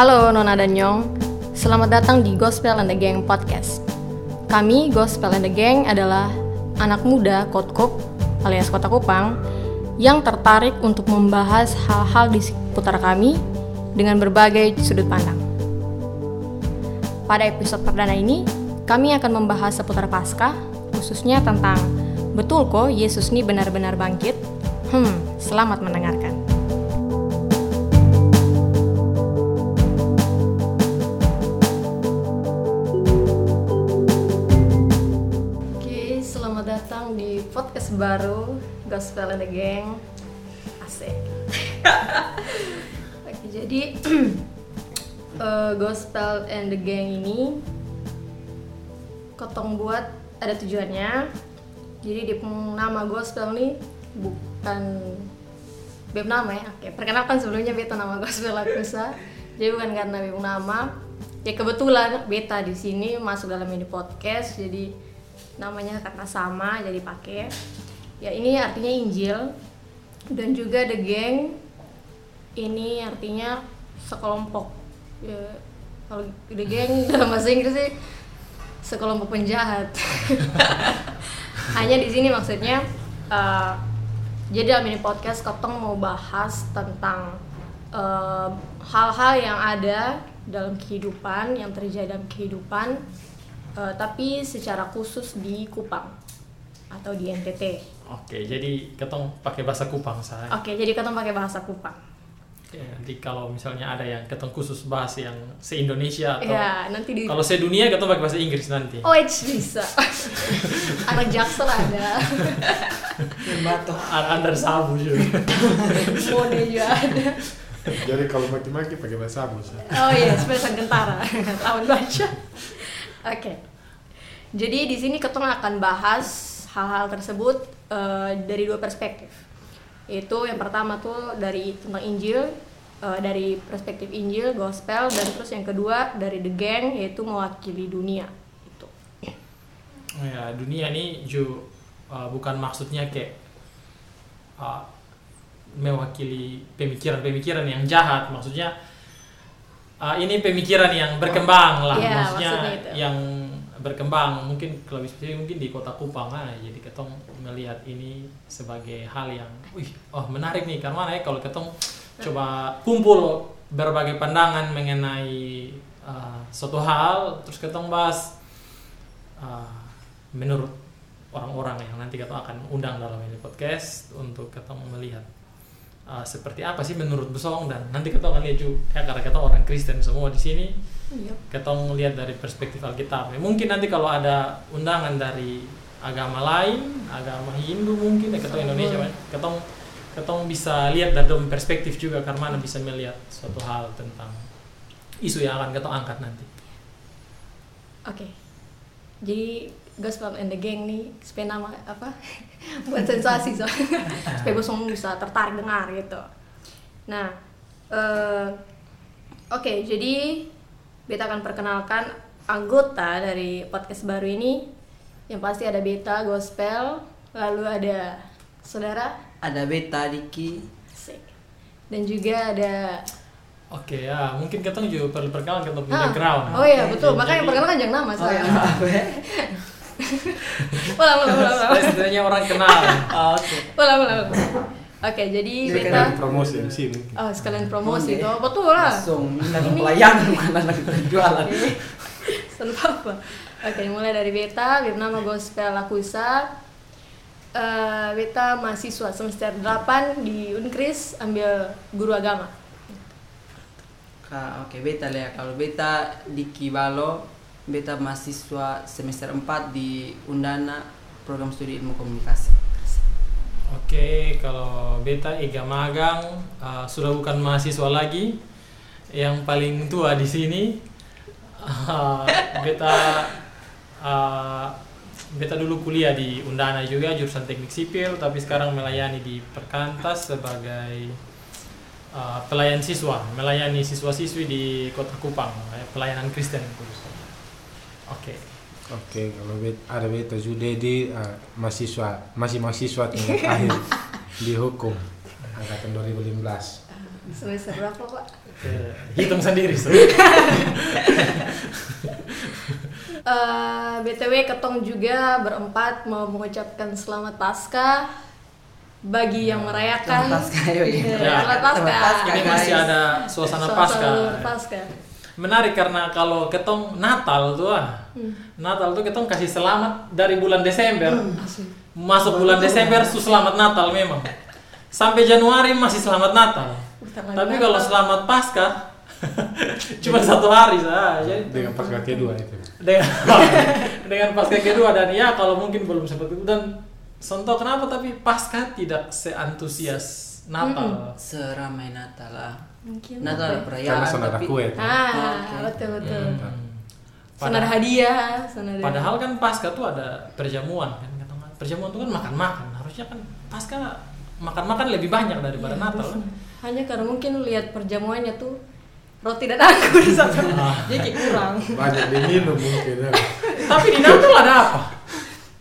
Halo Nona dan Nyong, selamat datang di Gospel and the Gang Podcast. Kami, Gospel and the Gang, adalah anak muda Kotkop alias Kota Kupang yang tertarik untuk membahas hal-hal di seputar kami dengan berbagai sudut pandang. Pada episode perdana ini, kami akan membahas seputar Paskah, khususnya tentang betul kok Yesus ini benar-benar bangkit? Hmm, selamat mendengarkan. Datang di podcast baru Gospel and the Gang. Asik. Oke, jadi eh, Gospel and the Gang ini ketong buat ada tujuannya. Jadi di nama Gospel nih bukan beb nama ya. Oke, perkenalkan sebelumnya beta nama Gospel Akusa. Jadi bukan karena beb nama. Ya kebetulan beta di sini masuk dalam ini podcast. Jadi namanya karena sama jadi pakai. Ya ini artinya Injil dan juga the gang ini artinya sekelompok. Ya, kalau the gang dalam bahasa Inggris sih sekelompok penjahat. Hanya di sini maksudnya eh, jadi dalam ini podcast Ketong mau bahas tentang eh, hal-hal yang ada dalam kehidupan yang terjadi dalam kehidupan eh, tapi secara khusus di Kupang atau di NTT. Oke, jadi ketong pakai bahasa Kupang saya. Oke, jadi Ketong pakai bahasa Kupang. Oke, nanti kalau misalnya ada yang ketong khusus bahas yang se-Indonesia atau Ya, nanti di kalau se-dunia ketong pakai bahasa Inggris nanti. Oh, it's bisa. Anak jaksel ada. Under sabu juga. Mone juga ada. Jadi kalau maki-maki pakai bahasa Abus. ya? Oh iya, seperti sang kentara. Lawan baca. Oke. Jadi di sini ketong akan bahas hal-hal tersebut eh, dari dua perspektif. Itu yang pertama tuh dari tentang Injil, eh, dari perspektif Injil, gospel, dan terus yang kedua dari the gang yaitu mewakili dunia. Itu. Oh ya, dunia ini ju uh, bukan maksudnya kayak uh, mewakili pemikiran-pemikiran yang jahat, maksudnya uh, ini pemikiran yang berkembang lah, Iya, maksudnya maksudnya yang berkembang. Mungkin kalau bisa mungkin di kota Kupang ah, jadi ketong melihat ini sebagai hal yang, wih, oh menarik nih. Karena mana ya kalau ketong coba kumpul berbagai pandangan mengenai uh, suatu hal, terus ketong bahas uh, menurut orang-orang yang nanti kita akan undang dalam ini podcast untuk kita melihat uh, seperti apa sih menurut Besong dan nanti kita akan lihat juga ya karena kita orang Kristen semua di sini Iya. kita lihat dari perspektif Alkitab Ya, mungkin nanti kalau ada undangan dari agama lain agama Hindu mungkin ya kita Indonesia kita kita bisa lihat dari perspektif juga karena bisa melihat suatu hal tentang isu yang akan kita angkat nanti Oke. Jadi Gospel and the Gang nih supaya nama apa? Buat sensasi so. supaya gue semua bisa tertarik dengar gitu. Nah, eh, oke jadi Beta akan perkenalkan anggota dari podcast baru ini yang pasti ada Beta Gospel, lalu ada saudara Ada Beta, Diki. Dan juga ada Oke ya, mungkin kita juga perlu perkenalan kita punya Ah, background. Oh iya betul, makanya perkenalan jangan nama Oh saya. ya, maaf ya. Ulang, ulang, ulang, ulang. Orang kenal. Oh, Oke. Ulang, ulang, ulang. Oke, jadi Jadi Beta Kan promosi MC mungkin. Oh, sekalian promosi Oke. tuh. Betul lah. Langsung minta pelayanan bukan anak jualan. Oke. Tanpa apa. Oke, mulai dari Beta, bernama Gospel Akusa. Eh, Beta mahasiswa semester 8 di Unkris ambil guru agama. Oke, Beta lah ya. Kalau Beta Diki Balo, Beta mahasiswa semester 4 di Undana program studi ilmu komunikasi. Oke, kalau beta Ega magang uh, sudah bukan mahasiswa lagi, yang paling tua di sini. Uh, beta uh, beta dulu kuliah di Undana juga jurusan teknik sipil, tapi sekarang melayani di Perkantas sebagai uh, pelayan siswa, melayani siswa-siswi di Kota Kupang, pelayanan Kristen khususnya. Oke. Oke, kalau bet, ada beta Judedi uh, mahasiswa masih mahasiswa tingkat akhir di hukum angkatan 2015. semester berapa pak Eh, hitung sendiri so. Eh, btw ketong juga berempat mau mengucapkan selamat pasca bagi yang merayakan Selamat Paskah, yo. Ya, Ya. selamat pasca ini masih ada suasana Suasana pasca pasca menarik karena kalau ketong Natal tuh ah Natal tuh ketong kasih selamat dari bulan Desember. Masuk bulan Desember tuh selamat Natal memang. Sampai Januari masih selamat Natal. Selamat tapi Natal. kalau selamat pasca cuma satu hari saja. Dengan pas kaki dua itu. Dengan dengan pasca kedua dan ya kalau mungkin belum sempat itu. Dan Sonto kenapa? Tapi pasca tidak seantusias Natal. Seramai Natal lah. Mungkin Natal apa ya? perayaan karena ada tapi kue ah Oke. betul betul Hmm. Ada hadiah ada Padahal kan pasca tuh ada perjamuan kan. Perjamuan tuh kan makan-makan. Harusnya kan pasca makan-makan lebih banyak daripada Iya, Natal kan. hanya karena mungkin lihat perjamuannya tuh roti dan anggur satu Ah. jadi kayak kurang banyak diminum mungkin ya. Tapi di Natal ada apa?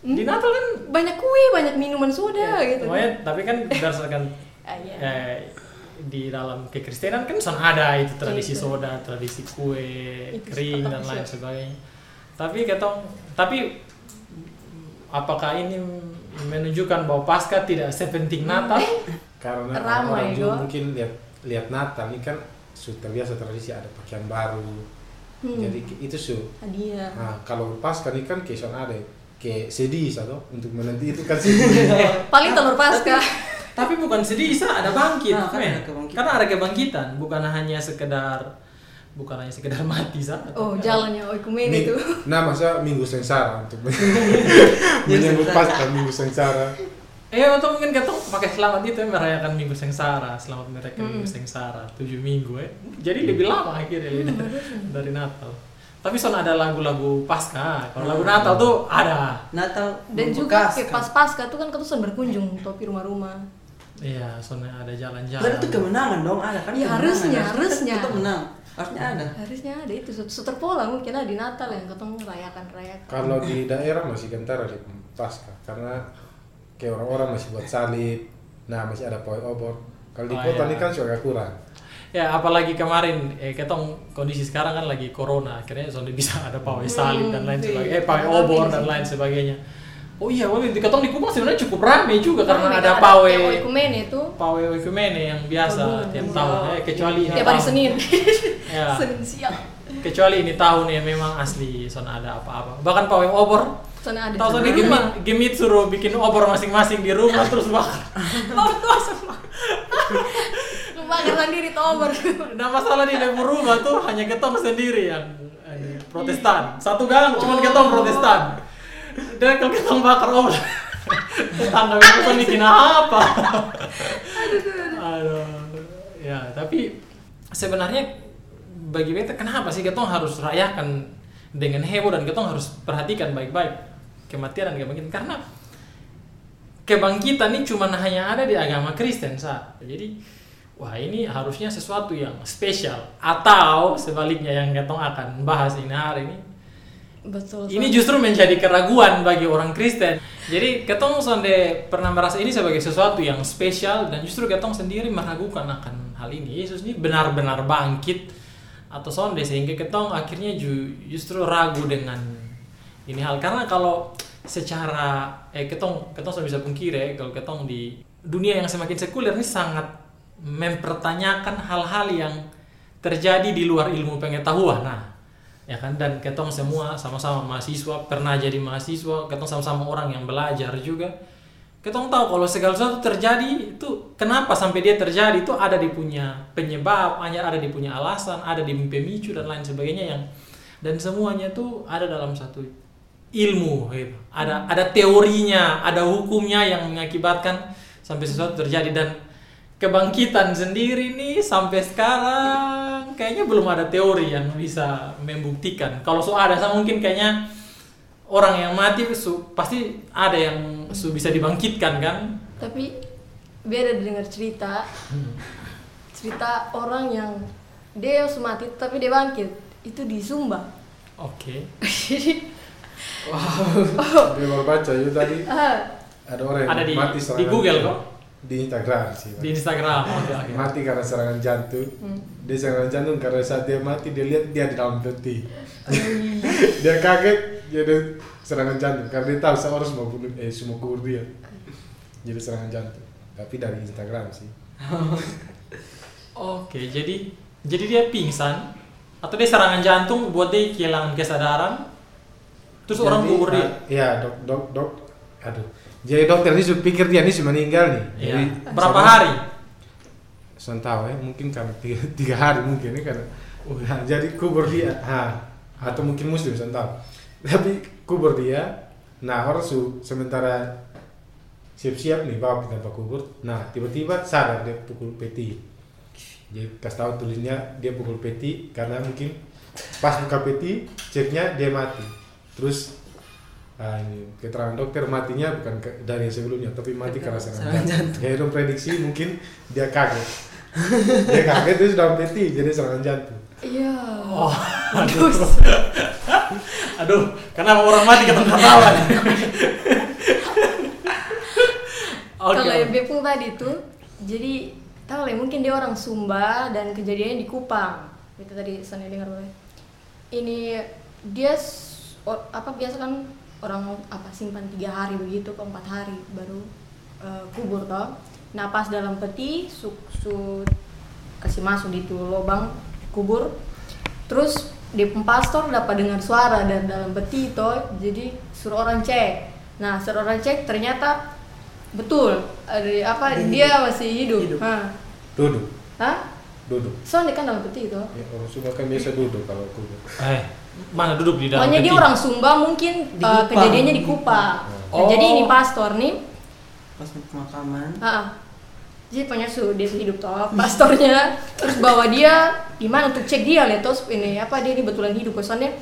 Di Natal kan banyak kue banyak minuman soda gitu Pokoknya, tapi kan berdasarkan Ah, iya. eh, di dalam kekristenan kan son ada itu tradisi Itu. soda, tradisi kue, Itu kering dan lain sebagainya. Tapi ketong tapi apakah ini menunjukkan bahwa pasca tidak sepenting Natal? karena Ramai, orang juga mungkin lihat lihat Natal ini kan sudah biasa tradisi ada pakaian baru Hmm. jadi itu su hadiah nah, kalau pas kan ini kan kesan ada kayak sedih satu untuk menanti itu kan sedih paling telur pasca Tapi bukan sedih, Sa, ada bangkit. Nah, kan ada kebangkitan. Karena ada kebangkitan, bukan hanya sekedar bukan hanya sekedar mati, Sa. oh Tapi- jalannya oikumene Ming- itu nah masa minggu sengsara untuk menyambut pas kan minggu sengsara Eh, atau mungkin ketong pakai selamat itu ya, merayakan minggu sengsara, selamat merayakan Hmm. minggu sengsara, tujuh minggu ya. Jadi lebih lama akhirnya Hmm, dari, dari Natal. Tapi son ada lagu-lagu pasca. Kalau lagu Natal tuh ada. Natal dan juga kan. pas pasca tuh kan ketusan berkunjung topi rumah-rumah Iya, son ada jalan-jalan. Dan itu kemenangan dong ada kan? Iya, harusnya, Kita- harusnya. Kita menang. Harusnya ada. harusnya ada itu suter pola mungkin ada di Natal yang ketemu rayakan rayakan kalau di daerah masih kentara di pasca karena kayak orang-orang masih buat salib nah masih ada pawai obor kalau di Oh, kota iya. ini kan sudah kurang Ya apalagi kemarin eh ketong kondisi sekarang kan lagi corona akhirnya sudah bisa ada pawai salib dan lain iya. sebagainya eh pawai obor dan sini. lain sebagainya oh iya waktu di ketong di Kupang sebenarnya cukup ramai juga karena Ramai, ada pawai. Oikumene itu. Pawai oikumene yang biasa Oh, tiap tahun eh, kecuali ini tiap hari tahun. Senin. Ya. Senin siang. Kecuali ini tahun ya memang asli son ada apa-apa. Bahkan pawai obor. Sana ada tahu di tadi gemit gemit suruh bikin obor masing-masing di rumah terus bakar. Oh tuh semua bakar sendiri tober Nah masalah di dapur rumah tuh hanya ketong sendiri yang eh, Protestan. Satu gang cuma ketong Protestan. Dan kalau ketong bakar obor, tetangga itu bikin apa? Aduh. Ya tapi sebenarnya bagi beta kenapa sih ketong harus rayakan dengan heboh dan ketong harus perhatikan baik-baik kematian dan kebangkitan karena kebangkitan ini cuma hanya ada di agama Kristen sa. Jadi wah ini harusnya sesuatu yang spesial atau sebaliknya yang ketong akan bahas ini hari ini. Betul Ini justru menjadi keraguan bagi orang Kristen. Jadi ketong sonde pernah merasa ini sebagai sesuatu yang spesial dan justru ketong sendiri meragukan akan hal ini. Yesus ini benar-benar bangkit atau sonde sehingga ketong akhirnya ju- justru ragu dengan ini hal karena kalau secara eh ketong ketong sudah bisa pungkiri ya, kalau ketong di dunia yang semakin sekuler ini sangat mempertanyakan hal-hal yang terjadi di luar ilmu pengetahuan. Nah, ya kan? Dan ketong semua sama-sama mahasiswa pernah jadi mahasiswa ketong sama-sama orang yang belajar juga. Ketong tahu kalau segala sesuatu terjadi itu kenapa sampai dia terjadi? Itu ada di punya penyebab hanya ada di punya alasan ada di pemicu dan lain sebagainya yang dan semuanya tuh ada dalam satu ilmu gitu. ada ada teorinya ada hukumnya yang mengakibatkan sampai sesuatu terjadi. Dan kebangkitan sendiri nih sampai sekarang kayaknya belum ada teori yang bisa membuktikan. Kalau so ada, saya mungkin kayaknya orang yang mati su, pasti ada yang su bisa dibangkitkan kan? tapi beda dengar cerita cerita orang yang dia harus mati tapi dia bangkit itu di Sumba Oke. jadi dia baru baca itu tadi ah, ada orang yang Ada di mati di Google kok. Di Instagram sih. di Instagram oke oke Mati karena serangan jantung. Dia serangan jantung karena saat dia mati dia lihat dia di dalam peti. dia kaget jadi serangan jantung karena dia tahu seorang semua bunuh eh semua kubur dia. Jadi serangan jantung. Tapi dari Instagram sih. oke jadi jadi dia pingsan atau dia serangan jantung buat dia kehilangan kesadaran terus orang Jadi, kubur dia Iya, dok, dok, dok. Aduh. Jadi dokter ini sudah pikir dia ini sudah meninggal nih. Iya. Jadi, berapa hari Saya tahu ya, mungkin karena tiga, tiga hari mungkin ya karena Nah, jadi kubur dia, ha, atau mungkin muslim saya tahu. Tapi kubur dia, nah orang su sementara siap-siap nih bawa kita ke kubur, nah tiba-tiba sadar dia pukul peti. Jadi kasih tahu tulisnya dia pukul peti karena mungkin pas buka peti ceknya dia mati. Terus ah, ini keterangan dokter matinya bukan ke- dari yang sebelumnya tapi mati karena serangan jantung. Jadi dong prediksi mungkin dia kaget. dia kaget terus dalam peti jadi serangan jantung. Iya. oh aduh aduh kenapa orang mati kita ketawa oke Kalau yang Bepung tadi tuh, jadi tahu lah mungkin dia orang Sumba dan kejadiannya di Kupang. Itu tadi saya dengar boleh. Ini dia apa biasa kan orang apa simpan tiga hari begitu ke empat hari baru eh, kubur toh. Nah pas dalam peti su, su kasih masuk di tuh lubang kubur. Terus di pastor dapat dengar suara dan dalam peti itu jadi suruh orang cek. Nah suruh orang cek ternyata betul ada apa dia masih hidup. Hidup. Hah? Duduk, Hah? duduk. Soalnya kan dalam peti itu. Ya, orang Sumba kan biasa duduk kalau kubur. eh mana duduk di dalam Pokoknya dia orang Sumba mungkin Di uh, kejadiannya di Kupang. Nah, Oh. jadi ini pastor nih, pas pemakaman ah, ah. jadi punya su dia hidup toh pastornya, terus bawa dia gimana untuk cek dia lihat terus ini apa dia ini betulan hidup kesannya.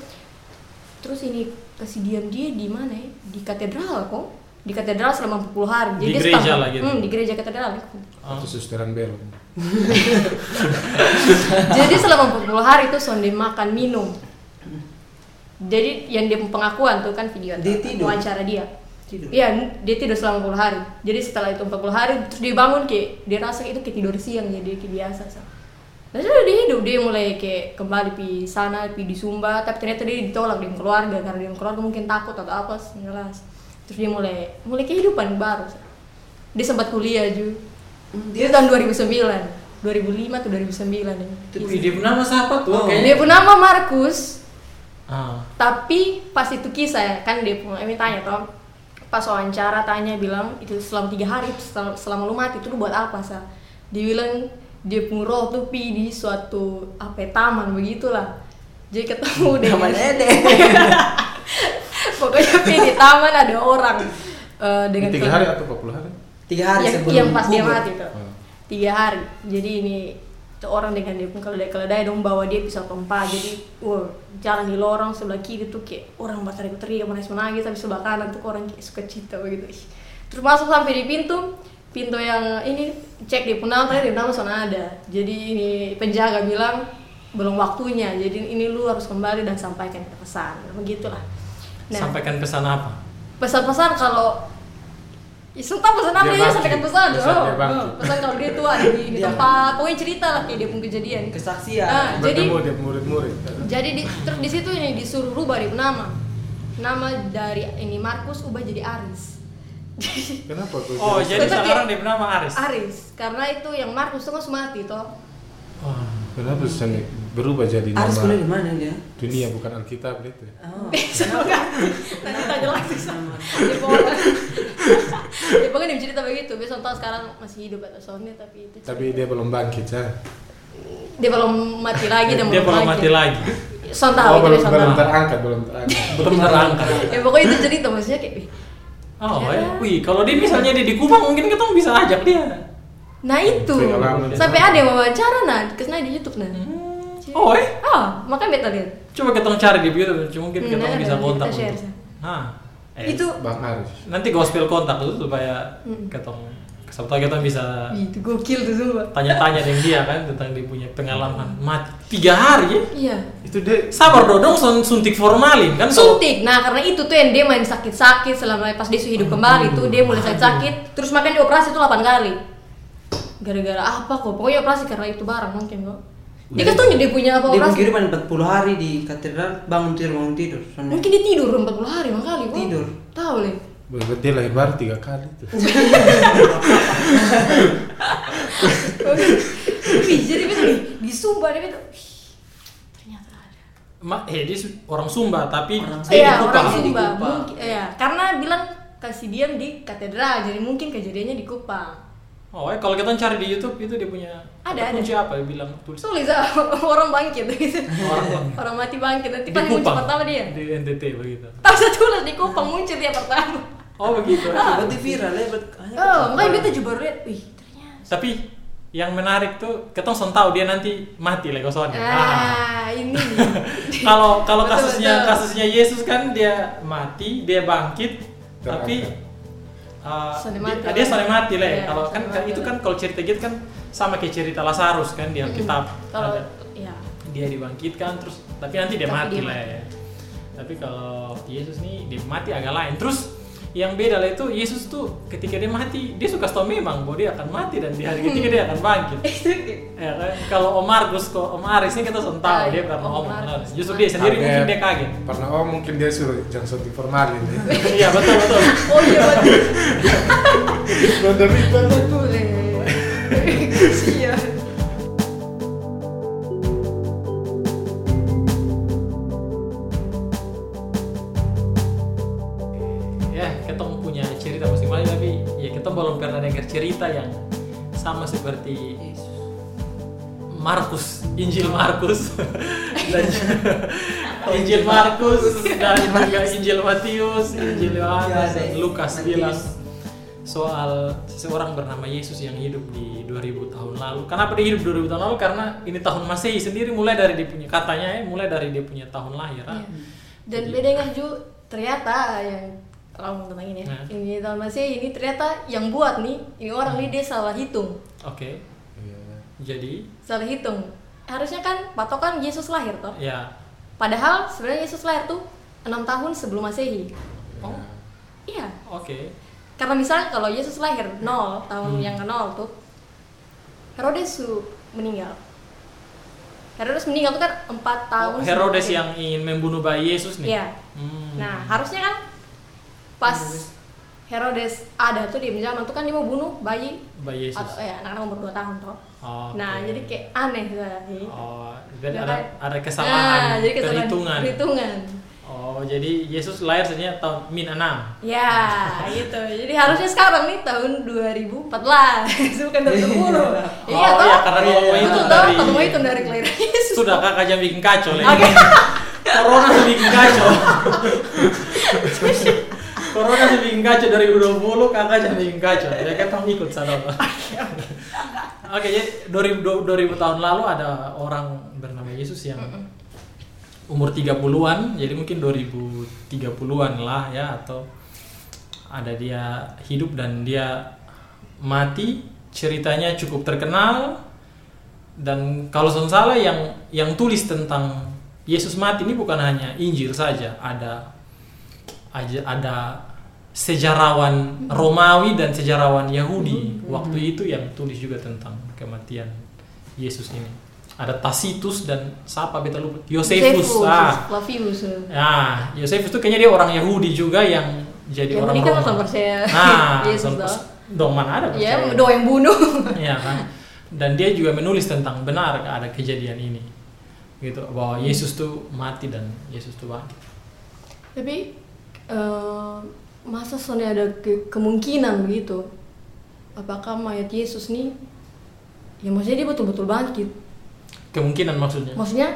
Terus ini kasih diam dia di mana ya? Di katedral kok. Di katedral selama 40 hari. Di dia gereja setahun- lah gitu. Hmm, di gereja katedral. ya. Oh. Atau susteran belom. Jadi selama 40 hari itu sonde makan minum. Jadi yang dia pengakuan tuh kan video Dia tuh, tidur? wawancara dia. tidur Iya, dia tidur selama 40 hari. Jadi setelah itu 40 hari terus dia bangun kayak dia rasa itu kayak tidur siang jadi kayak biasa. So. Nah, sudah dia hidup, dia mulai kayak kembali pi sana, pi di Sumba, tapi ternyata dia ditolak di keluarga karena di keluarga mungkin takut atau apa, jelas. Terus dia mulai mulai kehidupan baru. so. Dia sempat kuliah juga. Dia tahun 2009, 2005 atau 2009 ya. Dia nama siapa tuh? Oh. Kayaknya- Dia pun nama Markus, Ah. tapi pas itu kisah ya kan dia pun Emi tanya toh pas wawancara tanya bilang itu selama tiga hari sel- selama lu mati itu lu buat apa sa dia bilang dia pun roh tuh pi di suatu apa ya, taman begitulah jadi ketemu deh Taman Ede. pokoknya pi di taman ada orang eh, dengan Tiga hari atau 40 hari? tiga hari yang, sebelum yang pas dia mati tuh Hmm. tiga hari jadi ini tuh orang dengan dia pun kalau dia dong bawa dia pisau tempat jadi wah jalan di lorong sebelah kiri tuh kayak orang berteriak teriak menangis menangis tapi sebelah kanan tuh orang kayak suka cita begitu. Terus masuk sampai di pintu pintu yang ini cek di penama ternyata di penama sana ada. Jadi ini penjaga bilang belum waktunya jadi ini lu harus kembali dan sampaikan pesan. Begitulah. Nah Sampaikan pesan apa? pesan-pesan kalau Sumpah pesan apa Dia ya? Bangkit. sampaikan pesan Pesan oh, pesan kalau dia tuh ada di, di Dia- tempat pokoknya cerita lah kayak dia pun kejadian. Kesaksian. Ah, jadi dia murid-murid. jadi di, terus di situ ini disuruh rubah dia nama. Nama dari ini Markus ubah jadi Aris. Kenapa kau Oh, jadi- sekarang dia bernama Aris. Aris. Karena itu yang Markus tuh kan mati toh Wah. Kenapa susah nih berubah jadi harus kuliah di nama mana dia dunia bukan Alkitab itu? oh. nanti tanya lagi sama dia pokoknya dia pokoknya dia cerita begitu besok tahu sekarang masih hidup atau soalnya tapi itu Tapi dia belum bangkit, ya. dia belum mati lagi dan Dia belum mati lagi. Son tahu Oh, itu belum, belum terangkat, belum terangkat. Belum terangkat. ya pokoknya itu cerita maksudnya kayak "Ih, Oh, Ya. ya. Wih, kalau dia misalnya dia di Kupang mungkin kita bisa ajak dia. Nah itu. sampai ada yang wawancara nah ke sana di YouTube nah. Oh, eh. ah makanya beta lihat. Coba kita cari di YouTube, cuma mungkin Hmm, kita bisa kita kontak. share. Nah, eh, itu Bang Aris. nanti gospel kontak itu supaya Hmm. ketemu Siapa tahu kita bisa itu gokil tuh semua tanya-tanya dengan dia kan tentang dia punya pengalaman. Mati tiga hari ya. iya. Itu deh Sabar dodong sun- suntik formalin kan? Suntik. Nah karena itu tuh yang dia main sakit-sakit selama pas dia hidup kembali tuh. Dia mulai sakit-sakit terus makan di operasi tuh 8 kali gara-gara apa kok pokoknya operasi karena itu barang mungkin kok dia kan tunjuk dia punya apa Dia operasi kehidupan 40 hari di katedral bangun tidur bangun tidur. Soalnya mungkin dia tidur 40 hari makali kok Tidur. tahu le Berarti baru tiga kali tuh. Jadi nih di Sumba dia "Wih, ternyata ada Ma, eh dia orang Sumba tapi Orang dia di Iya, Kupang. orang Di Sumba. Mungkin, iya, karena bilang kasih diam di katedral, jadi mungkin kejadiannya di Kupang. Oh, eh, kalau kita cari di YouTube itu dia punya Ada, kunci apa ya bilang tulis Tulis ah, orang bangkit gitu. orang orang mati bangkit nanti muncul Kupang pertama dia. di NTT begitu. Pas saya tulis di Kupang muncul dia pertama. Oh begitu. berarti viral ya. Oh, makanya orang. beta juga baru lihat, wih ternyata. Tapi yang menarik tuh kita son tahu dia nanti mati lego soalnya. Ah. Ah, ini nih. Kalau kalau kasusnya betul. kasusnya Yesus kan dia mati, dia bangkit, tapi uh, dia, dia lah. soalnya mati lah. ya. Iya, Kalau kan mati itu kan kalau cerita gitu kan sama kayak cerita Lazarus kan di Alkitab. Kalau ya dia dibangkitkan terus tapi nanti dia Tapi mati dia lah mati. ya. Tapi kalau Yesus nih dia mati agak lain. Terus yang beda lah itu Yesus tuh ketika dia mati dia suka tahu memang bahwa dia akan mati dan di hari ketiga dia akan bangkit. ya kan? Kalau Om Markus kok Om Aris ini kita tahu Ah, dia pernah Om ngomong. Markus. Justru dia sendiri mungkin dia kaget. Pernah oh mungkin dia suruh jangan suntik formalin ya. Iya betul betul. Oh iya betul. Itu. Betul. eh. Iya. Cerita yang sama seperti Yesus. Markus, Injil Markus dan Injil Markus dan juga Injil Matius, Injil Yohanes Ya, dan ada Lukas bilang soal seseorang bernama Yesus yang hidup di 2000 tahun lalu. Kenapa dia hidup 2000 tahun lalu? Karena ini tahun Masehi sendiri mulai dari dia punya katanya ya, mulai dari dia punya tahun lahir. ah. Iya. Dan beda dengan Ju, ternyata yang kalau tentang ini ya, Nah. ini tahun masih ini ternyata yang buat nih, ini orang nih dia salah hitung, Oke. Iya. Jadi salah hitung. Harusnya kan patokan Yesus lahir toh. ya Padahal sebenarnya Yesus lahir tuh enam tahun sebelum Masehi. Oh. Iya. oke. Karena misalnya kalau Yesus lahir nol tahun Hmm. yang ke nol tuh, Herodes su meninggal. Herodes meninggal tuh kan empat tahun. Oh, Herodes yang ingin membunuh bayi Yesus nih. Iya. Hmm. Nah, harusnya kan pas Herodes ada tuh di zaman tuh kan dia mau bunuh bayi bayi Yesus. atau ya anak-anak umur 2 tahun toh. Oh, Nah, jadi kayak aneh sih. Oh, jadi Ya ada ada kesalahan Nah, jadi kesalahan perhitungan. Perhitungan. Oh, jadi Yesus lahir sebenarnya tahun min 6. Ya, gitu. Jadi harusnya sekarang nih tahun 2014, bukan 2010. iya oh toh? iya, karena mau Betul hitung toh, mau hitung dari kelahiran Yesus. sudah kakak jam bikin kacau lagi. Corona bikin kacau. Corona sudah bikin kacau dari 2020, kakak jam bikin kacau. Ya kita ikut sana. Pak. Oke, jadi 2000, 2000 tahun lalu ada orang bernama Yesus yang umur 30-an, jadi mungkin 2030-an lah ya atau ada dia hidup dan dia mati, ceritanya cukup terkenal dan kalau saya salah yang yang tulis tentang Yesus mati ini bukan hanya Injil saja, ada ada sejarawan Romawi dan sejarawan Yahudi waktu itu yang tulis juga tentang kematian Yesus ini. Ada Tacitus dan siapa beta lupa Yosefus. Ah, Flavius. Ya, Yosefus itu kayaknya dia orang Yahudi juga yang jadi Yang orang kan Roma. percaya Nah, Yesus toh. dong mana ada Ya, percaya? doa yang bunuh. Iya kan. Dan dia juga menulis tentang benar ada kejadian ini. Gitu, bahwa Yesus tuh mati dan Yesus tuh bangkit. Tapi eh, masa soalnya ada ke- kemungkinan begitu? Apakah mayat Yesus nih? Ya maksudnya dia betul-betul bangkit. Kemungkinan maksudnya. Maksudnya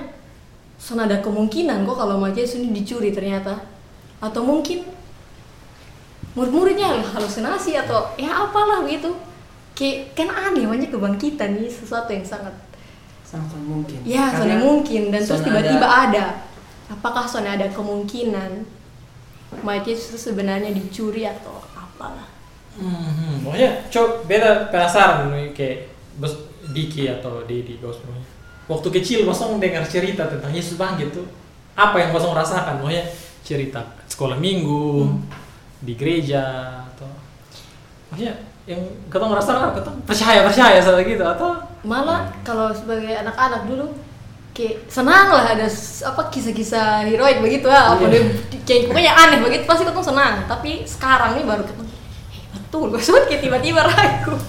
soalnya ada kemungkinan kok kalau mayat Yesus ini dicuri ternyata. Atau mungkin murid-muridnya halusinasi atau ya apalah begitu. Kayak kan aneh banyak kebangkitan nih sesuatu yang sangat sangat mungkin Ya, soalnya mungkin dan terus tiba-tiba ada- ada. Apakah soalnya ada kemungkinan Yesus itu sebenarnya dicuri atau apalah? Hmm, pokoknya coba beta penasaran nih kayak bos Diki atau Dedi gospel Waktu kecil bosong dengar cerita tentang Yesus bangkit tuh apa yang bosong rasakan? Pokoknya cerita sekolah minggu di gereja atau maksudnya yang ketemu apa? Ketemu percaya percaya sama gitu atau malah kalau sebagai anak-anak dulu kayak senang lah ada apa kisah-kisah heroik begitu ya apa dia kayak pokoknya aneh begitu pasti ketemu senang tapi sekarang nih baru ketemu "Eh, betul gue sebut kayak tiba-tiba ragu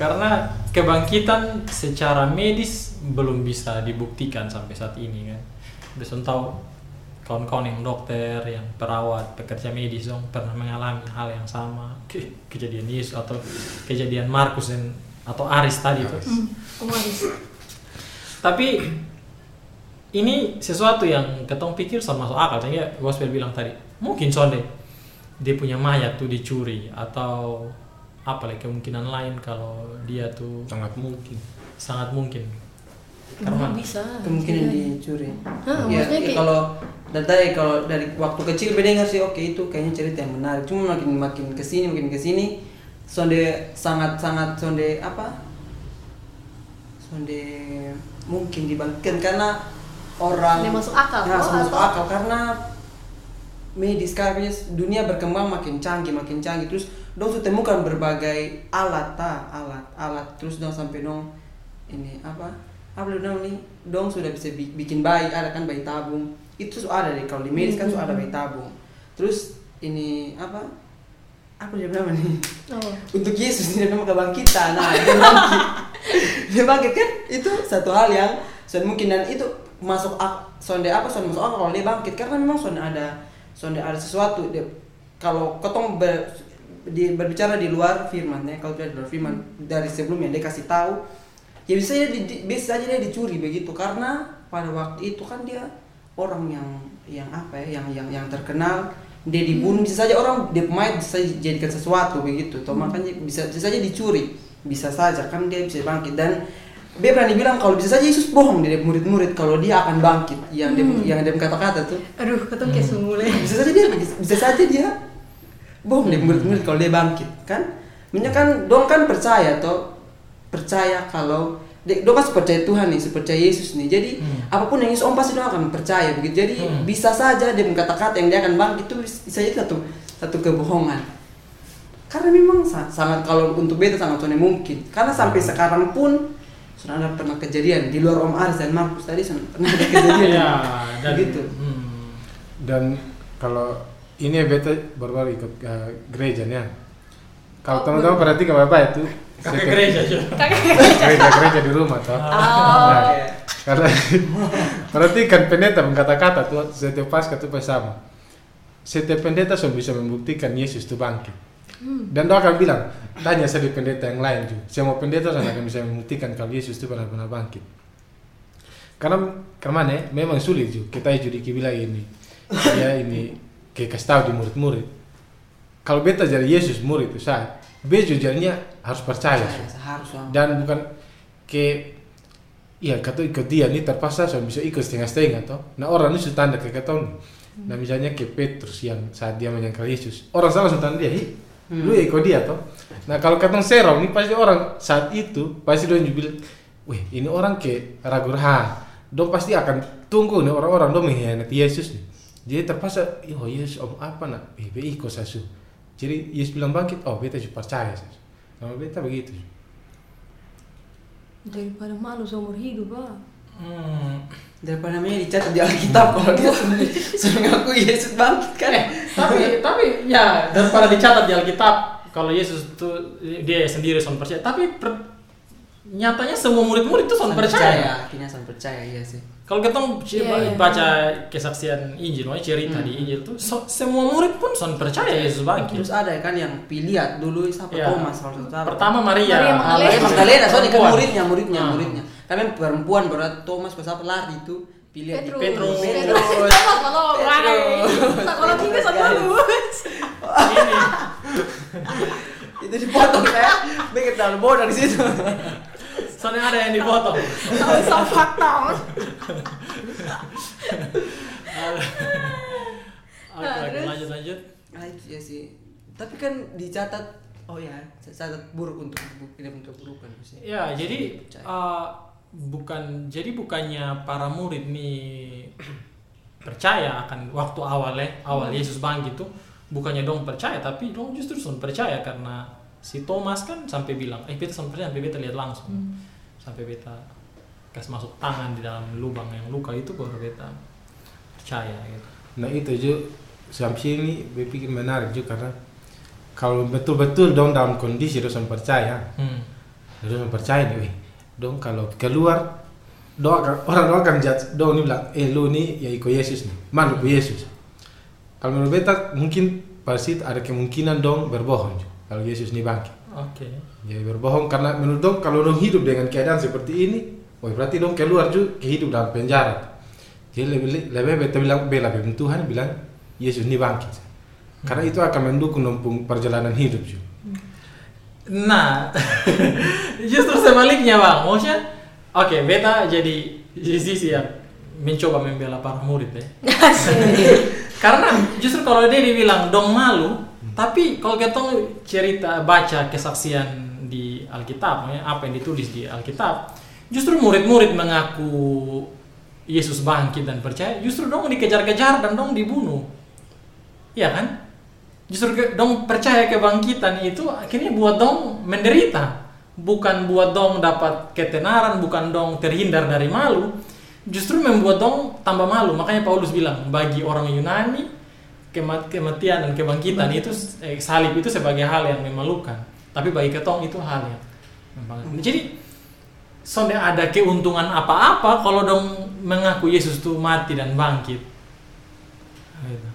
karena kebangkitan secara medis belum bisa dibuktikan sampai saat ini kan. Udah tahu kawan-kawan yang dokter, yang perawat, pekerja medis dong pernah mengalami hal yang sama Ke- kejadian Yesus atau kejadian Markus dan atau Aris tadi tuh. Kemarin. Tapi ini sesuatu yang ketong pikir sama masuk akal. Sehingga gospel bilang tadi, mungkin sonde dia punya mayat tuh dicuri atau apa lagi kemungkinan lain kalau dia tuh sangat mungkin sangat mungkin. Karena bisa kemungkinan Iya. dicuri Hah, ya, maksudnya ya kayak- kalau dari tadi kalau dari waktu kecil mendengar sih oke itu kayaknya cerita yang menarik cuma makin makin ke sini makin ke sini sonde sangat sangat sonde apa sonde mungkin dibangkitkan karena orang Dia masuk akal, Nah, oh, masuk atau- akal karena medis sekarang dunia berkembang makin canggih makin canggih. Terus dong sudah temukan berbagai alat ta alat alat. Terus dong sampai dong ini apa? Apa dong nih? Dong sudah bisa bi- bikin bayi ada kan bayi tabung. Itu sudah ada deh. Kalau di medis kan sudah ada bayi tabung. Terus ini apa apa dia bilang nih? Oh. untuk Yesus ini nama kebangkitan. Nah dia bangkit. Dia bangkit kan? Itu satu hal yang sonde mungkin dan itu masuk ak sonde apa? Sonde masuk akal kalau dia bangkit. Karena memang sonde ada sonde ada sesuatu. Dia, kalau ketong ber, di, berbicara di luar firman ya kalau dia di luar firman dari sebelumnya dia kasih tahu ya bisa saja di, bisa saja dia dicuri begitu. Karena pada waktu itu kan dia orang yang yang apa ya? Yang yang yang terkenal dia dibunuh bisa saja orang dia mayat bisa dijadikan sesuatu begitu. Toh makanya bisa bisa saja dicuri. Bisa saja kan dia bisa bangkit. Dan dia berani bilang kalau bisa saja Yesus bohong dia murid-murid kalau dia akan bangkit yang dia yang dia kata-kata tuh. Aduh ketemu kayak sumule bisa saja dia bisa saja dia bohong dia murid-murid kalau dia bangkit kan? Maksudnya kan dong kan percaya toh. Percaya kalau dong kan percaya Tuhan nih percaya Yesus nih. Jadi Hmm. apa pun yang Yesus om pasti dong akan percaya begitu. Jadi Hmm. bisa saja dia kata-kata yang dia akan bangkit itu bisa jadi satu satu kebohongan. Karena memang sa- sangat kalau untuk beta sangat sudah mungkin. Karena sampai sekarang pun sudah ada pernah kejadian di luar Om Aris dan Markus tadi sudah pernah ada kejadian. Ya dan begitu. hmm, dan kalau ini ya beta baru-baru ikut uh, gereja nih ya. kalau Oh, teman-teman perhatikan bapak itu kakek gereja aja. gereja. gereja di rumah toh. Oh. Nah, karena perhatikan pendeta berkata-kata tuh setiap pas pas sama. Setiap pendeta sudah bisa membuktikan Yesus itu bangkit. Dan dia akan bilang tanya saya di pendeta yang lain juga semua pendeta sudah akan bisa membuktikan kalau Yesus itu benar-benar bangkit. Karena karena mana ya, memang sulit juga kita juga bilang ini ya ini kayak kasih tahu di murid-murid. Kalau beta jadi Yesus murid itu saya bejo jadinya harus percaya harus dan bukan ke Iya, kata ikut dia nih terpaksa so bisa ikut setengah-setengah toh. Nah orang ini sudah tanda ke keton. Nah misalnya ke Petrus yang saat dia menyangkal Yesus, orang salah sudah tanda dia, "Hi, lu ya ikut dia toh." Nah kalau ketong serong ini pasti orang saat itu pasti dia bilang, "Wih, ini orang ke ragu ha." Dong pasti akan tunggu nih orang-orang dong mengkhianati Yesus nih. Jadi terpaksa, "Oh Yesus om apa nak? Eh, be ikut sasu." Jadi Yesus bilang bangkit, oh beta juga percaya sasu. Kalau beta begitu. daripada malu seumur hidup ah Hmm. daripada namanya dicatat di Alkitab kalau dia ngaku Yesus bangkit kan Eh, tapi tapi ya daripada dicatat di Alkitab kalau Yesus itu dia sendiri son percaya, tapi per- nyatanya semua murid-murid itu son percaya. akhirnya son percaya iya sih Kalau kita Iya, iya. baca kesaksian Injil, makanya cerita di Injil tuh so- semua murid pun son percaya Yesus bangkit. terus ada kan yang pilihat dulu siapa Iya. Thomas kalau satu sahabat. Pertama Maria. Maria Magdalena. Maria Magdalena soalnya kan muridnya muridnya Ah. muridnya kami perempuan berat Thomas pas apa lari itu pilihan Petrus Petrus. Petrus Thomas kalau sekolah tinggi sama lulus Ini itu dipotong saya bikin terlalu bodoh di situ soalnya ada yang dipotong. tahu sama fakta Oke, oke, lanjut lanjut. ah itu ya sih tapi kan dicatat oh ya catat buruk untuk tidak untuk keburukan maksudnya. Ya, jadi uh, bukan jadi bukannya para murid nih percaya akan waktu awal ya, awal Yesus bangkit tuh bukannya dong percaya tapi dong justru son percaya karena si Thomas kan sampai bilang, eh beta son percaya sampai beta lihat langsung. Sampai beta kasih masuk tangan di dalam lubang yang luka itu baru beta percaya gitu. Nah itu juga sampai ini gue pikir menarik juga karena kalau betul-betul dong dalam kondisi dong percaya, Hmm. dong percaya nih, weh, dong kalau keluar dong akan, orang dong akan judge, dong ini bilang, eh lu nih ya ikut Yesus nih, malu ikut Yesus. Kalau menurut beta mungkin pasti ada kemungkinan dong berbohong juga, kalau Yesus nih bangkit. Oke. Jadi berbohong karena menurut dong kalau dong hidup dengan keadaan seperti ini, oh berarti dong keluar juga ke hidup dalam penjara. Jadi lebih lebih beta bilang bela bela Tuhan bilang Yesus ini bangkit. Karena itu akan mendukung dong perjalanan hidup juga. Nah, justru sebaliknya bang, maksudnya, oke, beta jadi di sisi yang mencoba membela para murid ya. Karena justru kalau dia dibilang dong malu, tapi kalau kita cerita baca kesaksian di Alkitab, ya, apa yang ditulis di Alkitab, justru murid-murid mengaku Yesus bangkit dan percaya, justru dong dikejar-kejar dan dong dibunuh, Iya kan? Justru dong percaya kebangkitan itu akhirnya buat dong menderita, bukan buat dong dapat ketenaran, bukan dong terhindar dari malu, justru membuat dong tambah malu. Makanya Paulus bilang bagi orang Yunani kemat- kematian dan kebangkitan itu eh, salib itu sebagai hal yang memalukan, tapi bagi ketong itu hal yang. Jadi sonde ada keuntungan apa-apa kalau dong mengaku Yesus tuh mati dan bangkit. Gitu.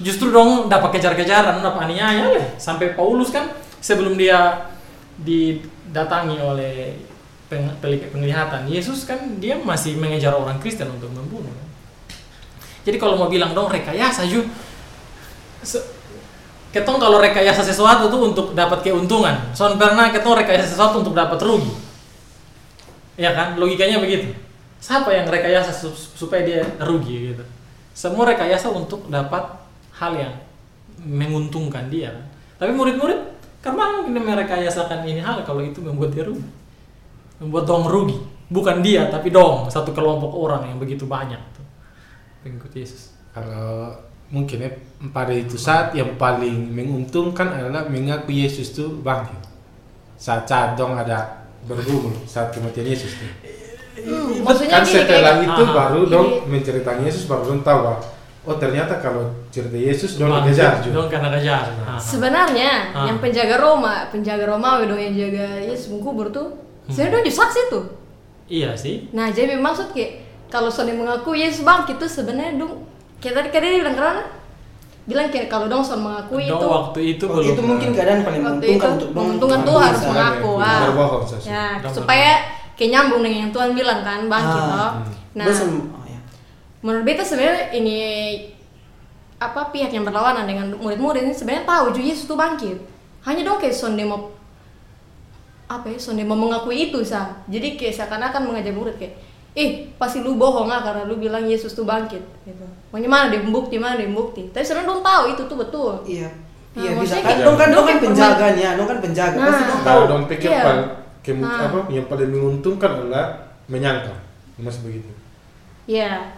Justru dong dapat kejar-kejaran, dapat aniaya leh. Sampai Paulus kan sebelum dia didatangi oleh penglihatan Yesus kan dia masih mengejar orang Kristen untuk membunuh. Jadi kalau mau bilang dong rekayasa ju ketong kalau rekayasa sesuatu tuh untuk dapat keuntungan. Soalnya pernah ketong rekayasa sesuatu untuk dapat rugi. Ya kan? Logikanya begitu. Siapa yang rekayasa su- supaya dia rugi gitu? Semua rekayasa untuk dapat hal yang menguntungkan dia. kan. Tapi murid-murid mana mungkin merekayasakan ini hal kalau itu membuat dia rugi. Membuat dong rugi. Bukan dia, tapi dong satu kelompok orang yang begitu banyak tuh. Pengikut Yesus. Kalau mungkin ya pada itu saat yang paling menguntungkan adalah mengaku Yesus tuh bangkit. Saat saat ada bergumul saat kematian Yesus tuh. Hmm, maksudnya kan gini setelah kayak itu Aha. baru dong menceritakan Yesus baru dong tahu oh ternyata kalau cerita Yesus dong dikejar juga. Dong karena kejar. Aha. sebenarnya Ah. yang penjaga Roma, penjaga Romawi dong yang jaga Yesus mengkubur tuh, sebenarnya dong saksi tuh. Iya sih. Nah jadi maksud kayak kalau Sony mengaku Yesus bangkit tuh sebenarnya dong kayak tadi kan dia bilang karena bilang kayak kalau dong Son mengakui Dong itu. waktu itu Waktu belum itu mungkin keadaan paling waktu menguntungkan itu untuk dong. menguntungkan tuh harus mengaku ya, ah. ya supaya kayak nyambung dengan yang Tuhan bilang kan bangkit Ah, toh. hmm. Nah oh ya. menurut beta sebenarnya ini apa pihak yang berlawanan dengan murid-murid ini sebenarnya tahu juga Yesus tuh bangkit. Hanya dong kayak sonde mau apa ya sonde mau mengakui itu sah jadi kayak seakan-akan mengajak murid kayak eh pasti lu bohong ah karena lu bilang Yesus tuh bangkit gitu Pokoknya mana dia bukti mana dia bukti tapi sebenarnya dong tahu itu tuh betul Iya. Nah, Iya bisa kan kayak- dong kan dong kan kayak penjaganya, dong kan penjaga pasti Nah. dong Kalau tahu. dong pikir Iya. paling kemu- Ah. apa yang paling menguntungkan adalah menyangkal, masih begitu. ya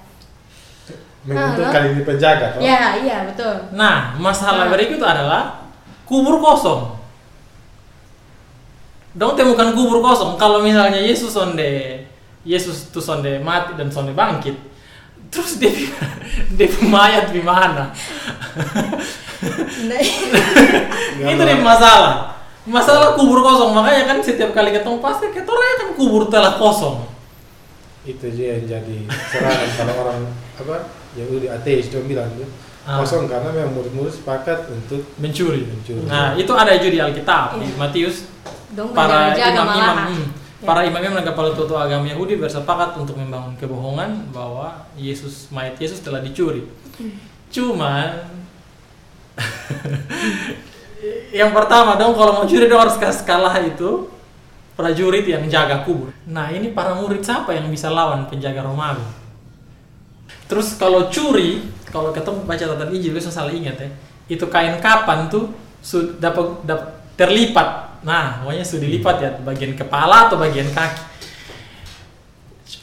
Menguntungkan ini penjaga, toh? ya iya betul Nah, masalah Nah. berikut adalah kubur kosong. Dong temukan kubur kosong. Kalau misalnya Yesus sonde, Yesus tuh sonde mati dan sonde bangkit, terus dia dia mayat di mana? nah, Itu nih masalah. Masalah kubur kosong. Makanya kan setiap kali ketemu pasti ketemu kan kubur telah kosong. Itu aja yang jadi serangan kalau orang apa Yahudi ateis dia bilang tuh Ah. kosong karena memang murid-murid sepakat untuk Mencuri. Mencuri. Nah, itu ada juga di Alkitab di Iya. Matius dong para imam-imam. Para imam-imam dan kepala tua agama Yahudi bersepakat untuk membangun kebohongan bahwa Yesus mayat Yesus telah dicuri. Cuman yang pertama dong kalau mau curi dong harus kasih kalah itu prajurit yang jaga kubur. Nah ini para murid siapa yang bisa lawan penjaga Romawi? Terus kalau curi, kalau ketemu baca tata Injil, biasa salah ingat ya. Itu kain kapan tuh dapat terlipat. Nah, pokoknya sudah dilipat ya bagian kepala atau bagian kaki.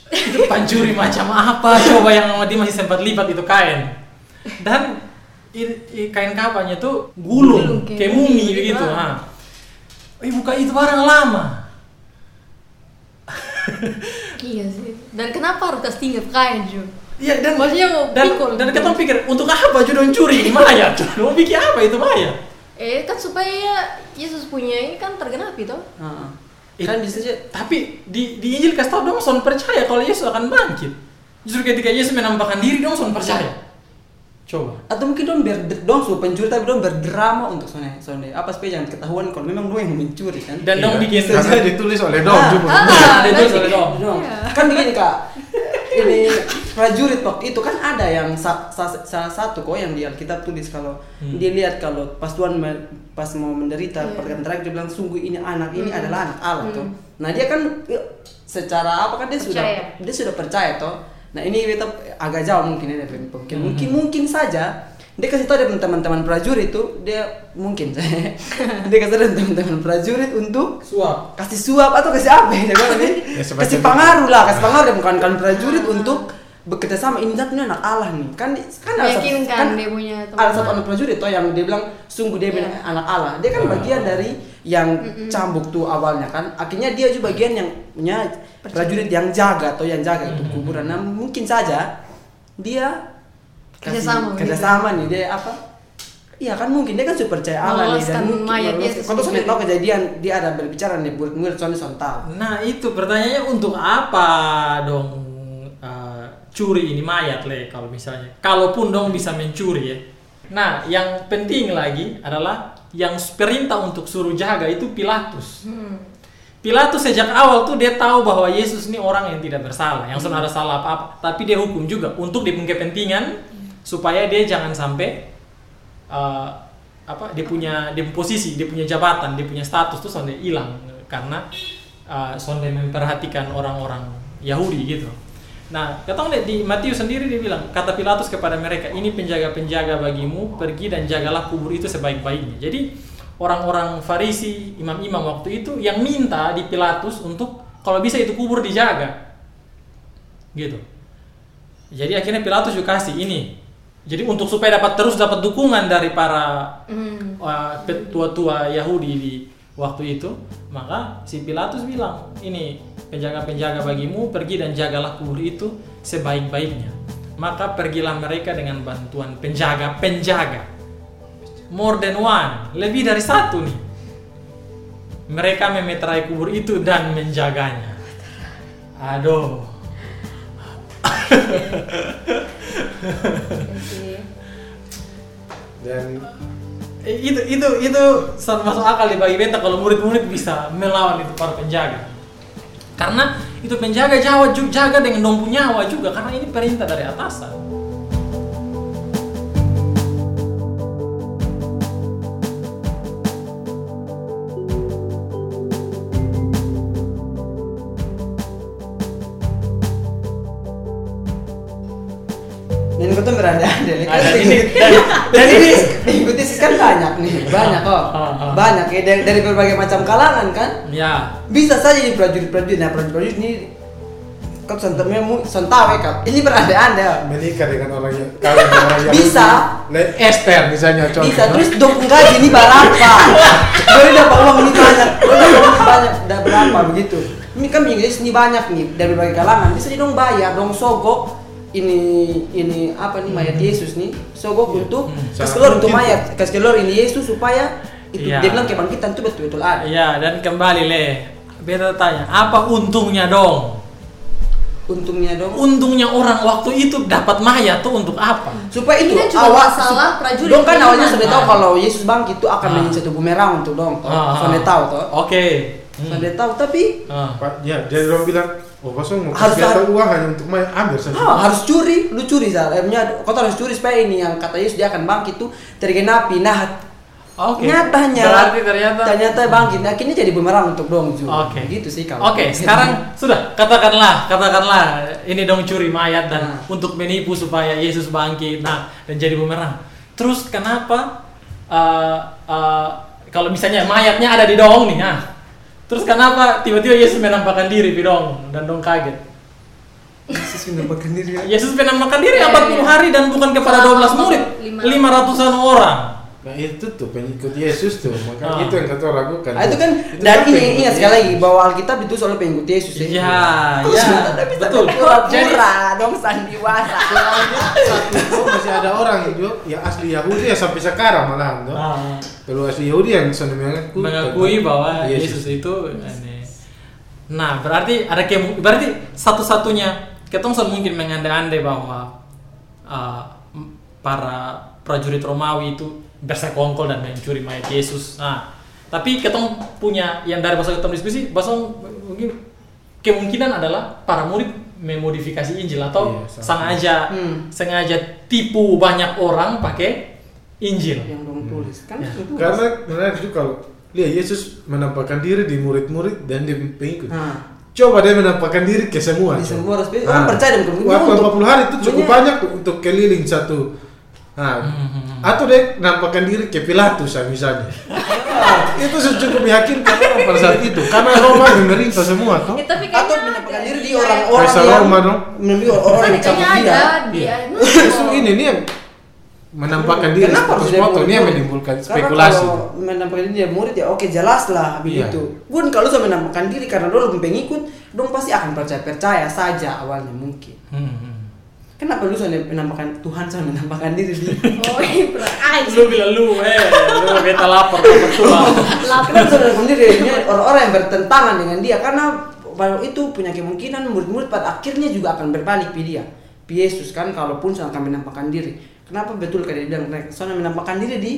Itu pancuri macam apa coba yang dia masih sempat lipat itu kain. Dan kain kapannya tuh Gulung, gulung, kayak kayak mumi begitu. Nah. Eh buka itu barang lama. Iya sih. Dan kenapa harus kasih tinggal kain Ju? Iya dan Maksudnya mau dan pikul. dan kita pikir untuk apa juga dong curi mayat? Mau bikin apa itu mayat? Eh kan supaya Yesus punya ini kan tergenapi toh. Ah. Eh, kan bisa aja Tapi di di Injil kasih tau dong son percaya kalau Yesus akan bangkit. Justru ketika Yesus menampakkan diri dong son percaya. Coba. atau mungkin dong biar dong su pencuri tapi dong berdrama untuk sone sone apa supaya jangan ketahuan kalau memang dong yang mencuri kan Dan dong Iya. bikin Karena ditulis oleh Dom Ah. juga. Ah, Ada nanti- tulis oleh dong. Dong. Iya. kan begini kak ini prajurit waktu itu kan ada yang sa- sa- salah satu kok yang di Alkitab tulis kalau Hmm. dia lihat kalau pas Tuhan me- pas mau menderita Iya. perkataan terakhir dia bilang sungguh ini anak ini Hmm. adalah anak Allah Hmm. tuh nah dia kan eh, secara apa kan dia sudah Percaya. dia sudah percaya toh nah ini kita agak jauh mungkin ya dari mungkin Hmm. mungkin mungkin saja dia kasih tahu dia teman-teman prajurit itu dia mungkin dia kasih tahu teman-teman prajurit untuk Suap. kasih suap atau kasih apa ya Ya, kasih pengaruh lah kasih pengaruh dan bukan kan prajurit untuk bekerja sama ini ini anak Allah nih. Kan kan ada satu- Meyakinkan kan dia punya teman. ada satu anak prajurit toh yang dia bilang sungguh dia Iya. bilang anak Allah. Dia kan Ah. bagian dari yang cambuk tuh awalnya kan. Akhirnya dia juga bagian yang punya prajurit. yang jaga atau yang jaga itu kuburan. Nah mungkin saja dia kasih- Kerjasama gitu. kerjasama nih. Dia apa? Iya kan mungkin. Dia kan sudah percaya Allah nih. Dan mungkin mayat. Yesus Kau tuh sudah tahu kejadian dia ada berbicara nih murid-murid soalnya soal tahu. Nah itu pertanyaannya untuk apa dong curi ini mayat le kalau misalnya. Kalaupun dong bisa mencuri ya. Nah yang penting lagi adalah yang perintah untuk suruh jaga itu Pilatus. Hmm. Pilatus sejak awal tuh dia tahu bahwa Yesus ini orang yang tidak bersalah, yang sudah ada salah apa-apa, tapi dia hukum juga untuk dia punya kepentingan supaya dia jangan sampai uh, apa dia punya dia punya posisi, dia punya jabatan, dia punya status tuh sonde hilang karena uh, sonde memperhatikan orang-orang Yahudi gitu. Nah, ketong lihat di Matius sendiri dia bilang, kata Pilatus kepada mereka, ini penjaga-penjaga bagimu, pergi dan jagalah kubur itu sebaik-baiknya. Jadi orang-orang Farisi, imam-imam waktu itu yang minta di Pilatus untuk kalau bisa itu kubur dijaga, gitu. Jadi akhirnya Pilatus juga kasih ini. Jadi untuk supaya dapat terus dapat dukungan dari para Hmm. uh, tua-tua Yahudi di waktu itu, maka si Pilatus bilang, ini penjaga-penjaga bagimu pergi dan jagalah kubur itu sebaik-baiknya. Maka pergilah mereka dengan bantuan penjaga-penjaga. More than one, lebih dari satu nih. Mereka memeterai kubur itu dan menjaganya. Aduh. Dan itu itu itu sangat masuk akal di bagi beta kalau murid-murid bisa melawan itu para penjaga karena itu penjaga jawa ju- jaga dengan dong punya nyawa juga karena ini perintah dari atasan Dan nih. Kan Ada di- ini dan, dan ini Diikuti sih kan banyak nih, banyak kok. Ah. Banyak ya dari, dari berbagai macam kalangan kan. ya Bisa saja di prajurit-prajurit, nah prajurit-prajurit ini kau santamnya mu santawe kap. Ini beranda-anda. menikah dengan orang yang kawin dengan orang yang Bisa. Esther misalnya contoh. Bisa terus dong gaji ini berapa? Boleh dapat uang ini banyak, boleh dapat uang banyak, udah berapa begitu? Ini kan Inggris ini banyak nih dari berbagai kalangan. Bisa dong bayar, dong sogok ini ini apa nih mayat Yesus nih sogok untuk Hmm. kasih keluar untuk mayat kasih keluar ini Yesus supaya itu Iya. dia bilang kebangkitan itu betul betul ada ya dan kembali le beta tanya apa untungnya dong untungnya dong untungnya orang waktu itu dapat mayat tuh untuk apa supaya itu Ini juga awal masalah sup- prajurit dong kan awalnya sudah tahu Ah. kalau Yesus bangkit itu akan Ah. menjadi satu bumerang untuk dong toh. Ah, ah. sudah tahu toh oke Hmm. sudah tahu tapi Ah. Ya, jadi orang bilang, oh kosong mau Harus- kasih uang hanya untuk main ambil saja. Ah, harus curi, lu curi sal. Emnya kau tuh harus curi supaya ini yang kata Yesus dia akan bangkit tuh tergenapi. Nah, Oke. nyatanya Berarti ternyata ternyata bangkit. Nah, akhirnya jadi bumerang untuk dong Ju. Oke. Gitu sih kalau. Oke, sekarang sudah katakanlah, katakanlah ini dong curi mayat dan Nah. untuk menipu supaya Yesus bangkit, nah dan jadi bumerang. Terus kenapa eh, eh, kalau misalnya mayatnya ada di dong nih, ah. Terus kenapa tiba-tiba Yesus menampakkan diri di dong dan dong kaget? Yesus menampakkan diri ya. Yesus menampakkan diri Iya, 40 iya. hari dan bukan kepada Selama 12 murid, lima- 500-an orang. Nah itu tuh pengikut Yesus tuh, maka Ah. itu yang kata ragukan. Ah, itu kan Itu dan kan ini ingat sekali lagi Yesus. bahwa Alkitab itu soal pengikut Yesus ya. Iya, iya. kita Betul. pura-pura dong sandiwara. Soalnya satu itu masih ada orang juga yang asli Yahudi ya sampai sekarang malahan tuh. Ah. Kalau asli Yahudi yang sudah mengaku mengakui bahwa Yesus itu ini. Nah, berarti ada kemu berarti satu-satunya ketong selalu mungkin mengandai-andai bahwa uh, para prajurit Romawi itu bersekongkol dan mencuri mayat Yesus. Nah, tapi ketong punya yang dari bahasa ketong diskusi, bahasa mungkin kemungkinan adalah para murid memodifikasi Injil atau Iya, sengaja Hmm. sengaja tipu banyak orang pakai Injil. Yang dong tulis kan Ya. itu. Karena menarik juga kalau lihat Yesus menampakkan diri di murid-murid dan di pengikut. Nah, Coba dia menampakkan diri ke semua. Di semua harus Nah, orang percaya dan kemudian Waktu untuk 40 hari itu cukup banyak tuh untuk keliling satu. Nah, Hmm. atau dia nampakkan diri ke Pilatus ya, misalnya. Nah, itu sudah cukup meyakinkan orang pada saat itu karena Roma memerintah semua toh. Eh, tapi atau menampakkan diri di orang-orang Kaisar yang Roma dong. memilih orang yang cabut kayaknya dia. Justru ini nih yang menampakkan diri Kenapa harus foto ini yang menimbulkan Karena spekulasi. kalau menampakkan diri dia murid ya oke jelas lah begitu. Pun kalau sudah menampakkan diri karena dulu pengikut, dong pasti akan percaya percaya saja awalnya mungkin. Hmm, hmm. Kenapa lu sudah menampakkan Tuhan sudah menampakkan diri di Oh, iya, berat. lu bilang lu eh lu beta lapor ke ketua Kenapa sudah menampakkan diri Ini orang-orang yang bertentangan dengan dia karena kalau itu punya kemungkinan murid-murid pada akhirnya juga akan berbalik pi dia. Pi Yesus kan kalaupun sudah akan menampakkan diri. Kenapa betul kayak dia bilang soalnya menampakkan diri di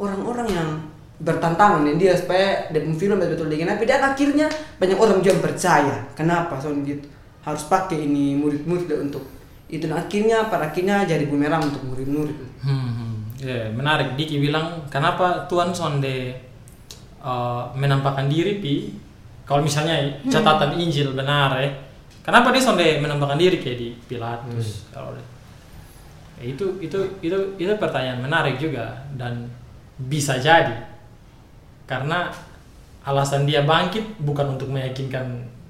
orang-orang yang bertentangan dengan dia supaya dia film betul-betul digenapi dan akhirnya banyak orang juga percaya. Kenapa soalnya gitu harus pakai ini murid-murid untuk itu akhirnya pada akhirnya jadi bumerang untuk murid-murid. Hmm, hmm. Ya, menarik. Diki bilang, kenapa Tuhan sonde uh, menampakkan diri pi? Kalau misalnya catatan Injil benar ya, kenapa dia sonde menampakkan diri kayak di Pilatus? Kalau dia- Ya, itu itu itu itu pertanyaan menarik juga dan bisa jadi karena alasan dia bangkit bukan untuk meyakinkan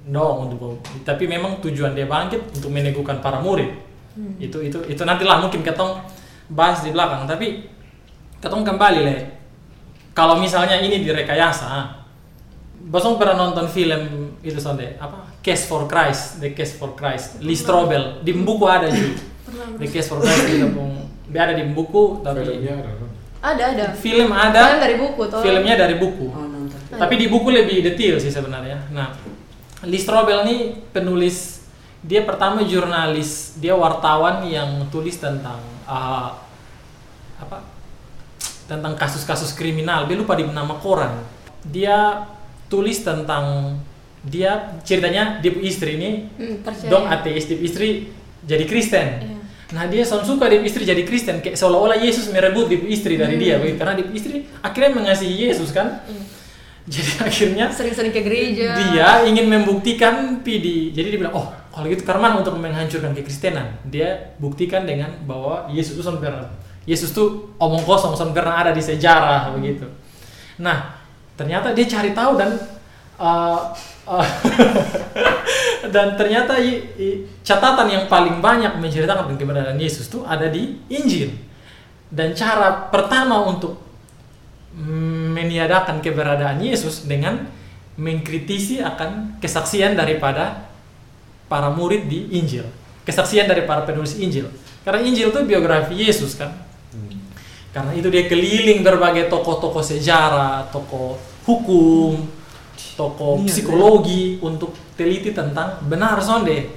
dong untuk tapi memang tujuan dia bangkit untuk meneguhkan para murid itu itu itu nantilah mungkin ketong bahas di belakang tapi ketong kembali le kalau misalnya ini direkayasa Bosong pernah nonton film itu sonde apa Case for Christ The Case for Christ Lee Strobel di buku ada juga The Case for Christ itu pun ada di buku tapi Filmnya ada, kan? Ada, ada. film ada dari buku tuh. filmnya dari buku Oh, nonton. tapi di buku lebih detail sih sebenarnya. Nah, Lee Strobel nih penulis dia pertama jurnalis, dia wartawan yang tulis tentang uh, apa? Tentang kasus-kasus kriminal. Dia lupa di nama koran. Dia tulis tentang dia ceritanya dia punya istri ini Hmm, percaya. dong ateis dia punya istri jadi Kristen. Iya. Nah dia selalu suka dia punya istri jadi Kristen kayak seolah-olah Yesus merebut dia punya istri dari dia begitu. karena dia punya istri akhirnya mengasihi Yesus kan. Hmm. Jadi akhirnya Sering-sering ke gereja. dia ingin membuktikan PD. Jadi dia bilang, oh kalau gitu karena untuk menghancurkan kekristenan, dia buktikan dengan bahwa Yesus itu sampai Yesus tuh omong kosong sampai pernah ada di sejarah begitu. Nah ternyata dia cari tahu dan uh, uh, dan ternyata i- i- catatan yang paling banyak menceritakan tentang keberadaan Yesus tuh ada di Injil. Dan cara pertama untuk meniadakan keberadaan Yesus dengan mengkritisi akan kesaksian daripada para murid di Injil. Kesaksian dari para penulis Injil. Karena Injil itu biografi Yesus kan. Karena itu dia keliling berbagai tokoh-tokoh sejarah, tokoh hukum, tokoh Iya, psikologi untuk teliti tentang benar sonde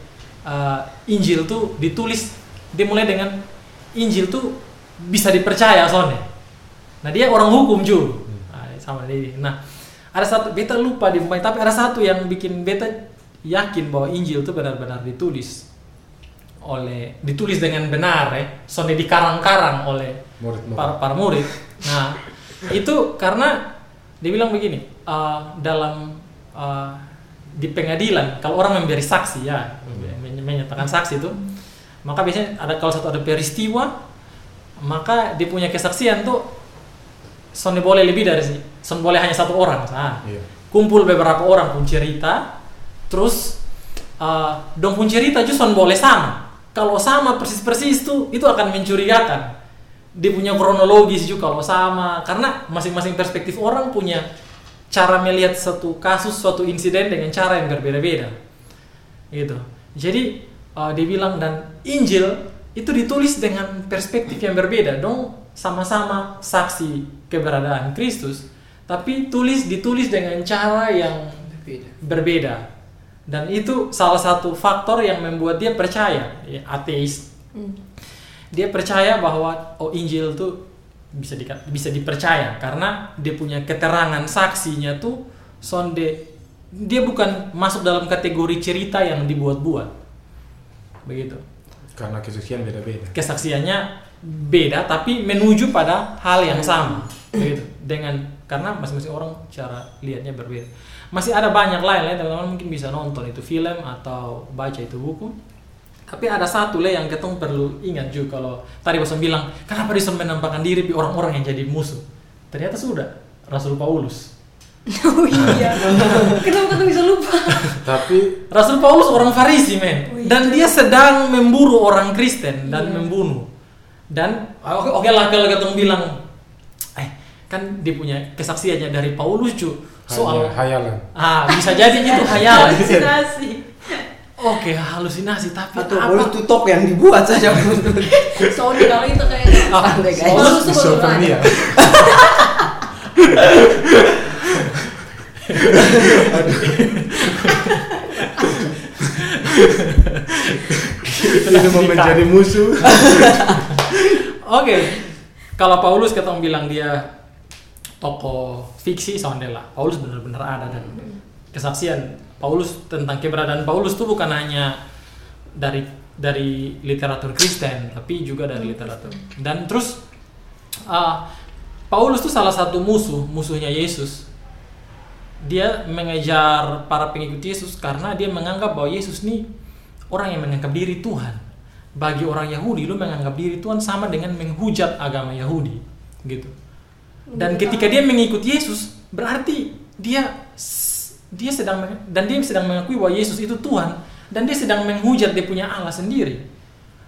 uh, Injil tuh ditulis dimulai dengan Injil tuh bisa dipercaya sonde. Nah dia orang hukum juga, nah, sama dia. Nah ada satu beta lupa di tapi ada satu yang bikin beta yakin bahwa Injil itu benar-benar ditulis oleh ditulis dengan benar ya, sonde dikarang-karang oleh Murid-murid. para, para murid. Nah, itu karena dia bilang begini, uh, dalam uh, di pengadilan kalau orang memberi saksi ya, men- menyatakan saksi itu, maka biasanya ada kalau satu ada peristiwa, maka dia punya kesaksian tuh sonde boleh lebih dari sih boleh hanya satu orang nah, Iya. kumpul beberapa orang pun cerita terus uh, dong pun cerita justru boleh sama. Kalau sama persis persis tuh itu akan mencurigakan. Dia punya kronologis juga kalau sama. Karena masing-masing perspektif orang punya cara melihat satu kasus suatu insiden dengan cara yang berbeda-beda. Gitu. Jadi uh, dia bilang dan Injil itu ditulis dengan perspektif yang berbeda. Dong sama-sama saksi keberadaan Kristus tapi tulis ditulis dengan cara yang Beda. berbeda dan itu salah satu faktor yang membuat dia percaya ya, ateis. Dia percaya bahwa oh Injil tuh bisa di, bisa dipercaya. Karena dia punya keterangan saksinya tuh sonde dia bukan masuk dalam kategori cerita yang dibuat-buat. Begitu. Karena kesucian beda-beda. kesaksiannya beda tapi menuju pada hal yang sama. Begitu. Dengan karena masing-masing orang cara lihatnya berbeda masih ada banyak lain ya teman-teman mungkin bisa nonton itu film atau baca itu buku. Tapi ada satu le yang ketong perlu ingat juga kalau tadi bosan bilang kenapa dia menampakkan diri di orang-orang yang jadi musuh? Ternyata sudah Rasul Paulus. Oh iya. Kenapa kamu bisa lupa? Tapi Rasul Paulus orang Farisi men. Oh, iya. dan dia sedang memburu orang Kristen dan membunuh. Dan oke oke lah kalau ketong bilang eh kan dia punya kesaksiannya dari Paulus cu soal hayalan. ah bisa jadi itu hayalan halusinasi oke halusinasi tapi Atau apa boleh tutup yang dibuat saja Sony kalau itu kayak Ah, Santai, guys. Paulus tuh baru Schizophrenia. Itu mau menjadi musuh. Oke, kalau Paulus ketong bilang dia tokoh fiksi sondela. Paulus benar-benar ada dan kesaksian Paulus tentang keberadaan Paulus itu bukan hanya dari dari literatur Kristen, tapi juga dari literatur. Dan terus uh, Paulus itu salah satu musuh, musuhnya Yesus. Dia mengejar para pengikut Yesus karena dia menganggap bahwa Yesus nih orang yang menganggap diri Tuhan. Bagi orang Yahudi, lu menganggap diri Tuhan sama dengan menghujat agama Yahudi, gitu. Dan ketika dia mengikut Yesus, berarti dia dia sedang dan dia sedang mengakui bahwa Yesus itu Tuhan dan dia sedang menghujat dia punya Allah sendiri.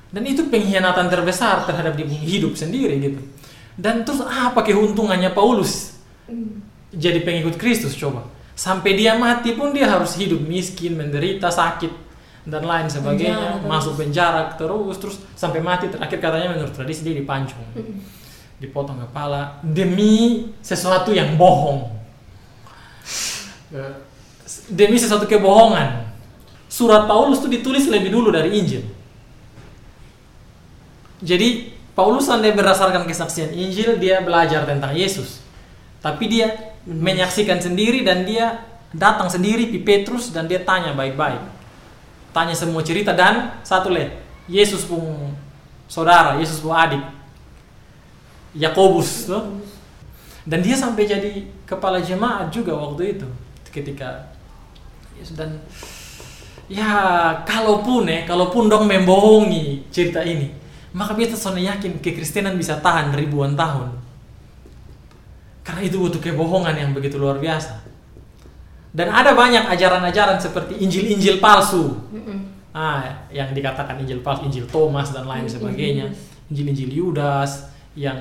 Dan itu pengkhianatan terbesar terhadap dia hidup sendiri gitu. Dan terus apa keuntungannya Paulus jadi pengikut Kristus coba? Sampai dia mati pun dia harus hidup miskin, menderita, sakit dan lain sebagainya, Penjara masuk penjara terus terus sampai mati terakhir katanya menurut tradisi dia dipancung. Dipotong kepala demi sesuatu yang bohong. Demi sesuatu kebohongan. Surat Paulus itu ditulis lebih dulu dari Injil. Jadi Paulus andai berdasarkan kesaksian Injil dia belajar tentang Yesus. Tapi dia menyaksikan sendiri dan dia datang sendiri di Petrus dan dia tanya baik-baik. Tanya semua cerita dan satu le, Yesus pun saudara, Yesus pun adik. Yakobus tuh. Dan dia sampai jadi kepala jemaat juga waktu itu ketika dan ya kalaupun ya kalaupun dong membohongi cerita ini maka kita soalnya yakin kekristenan bisa tahan ribuan tahun. Karena itu butuh kebohongan yang begitu luar biasa. Dan ada banyak ajaran-ajaran seperti Injil-Injil palsu. Ah yang dikatakan Injil palsu Injil Thomas dan lain sebagainya. Injil-Injil Yudas yang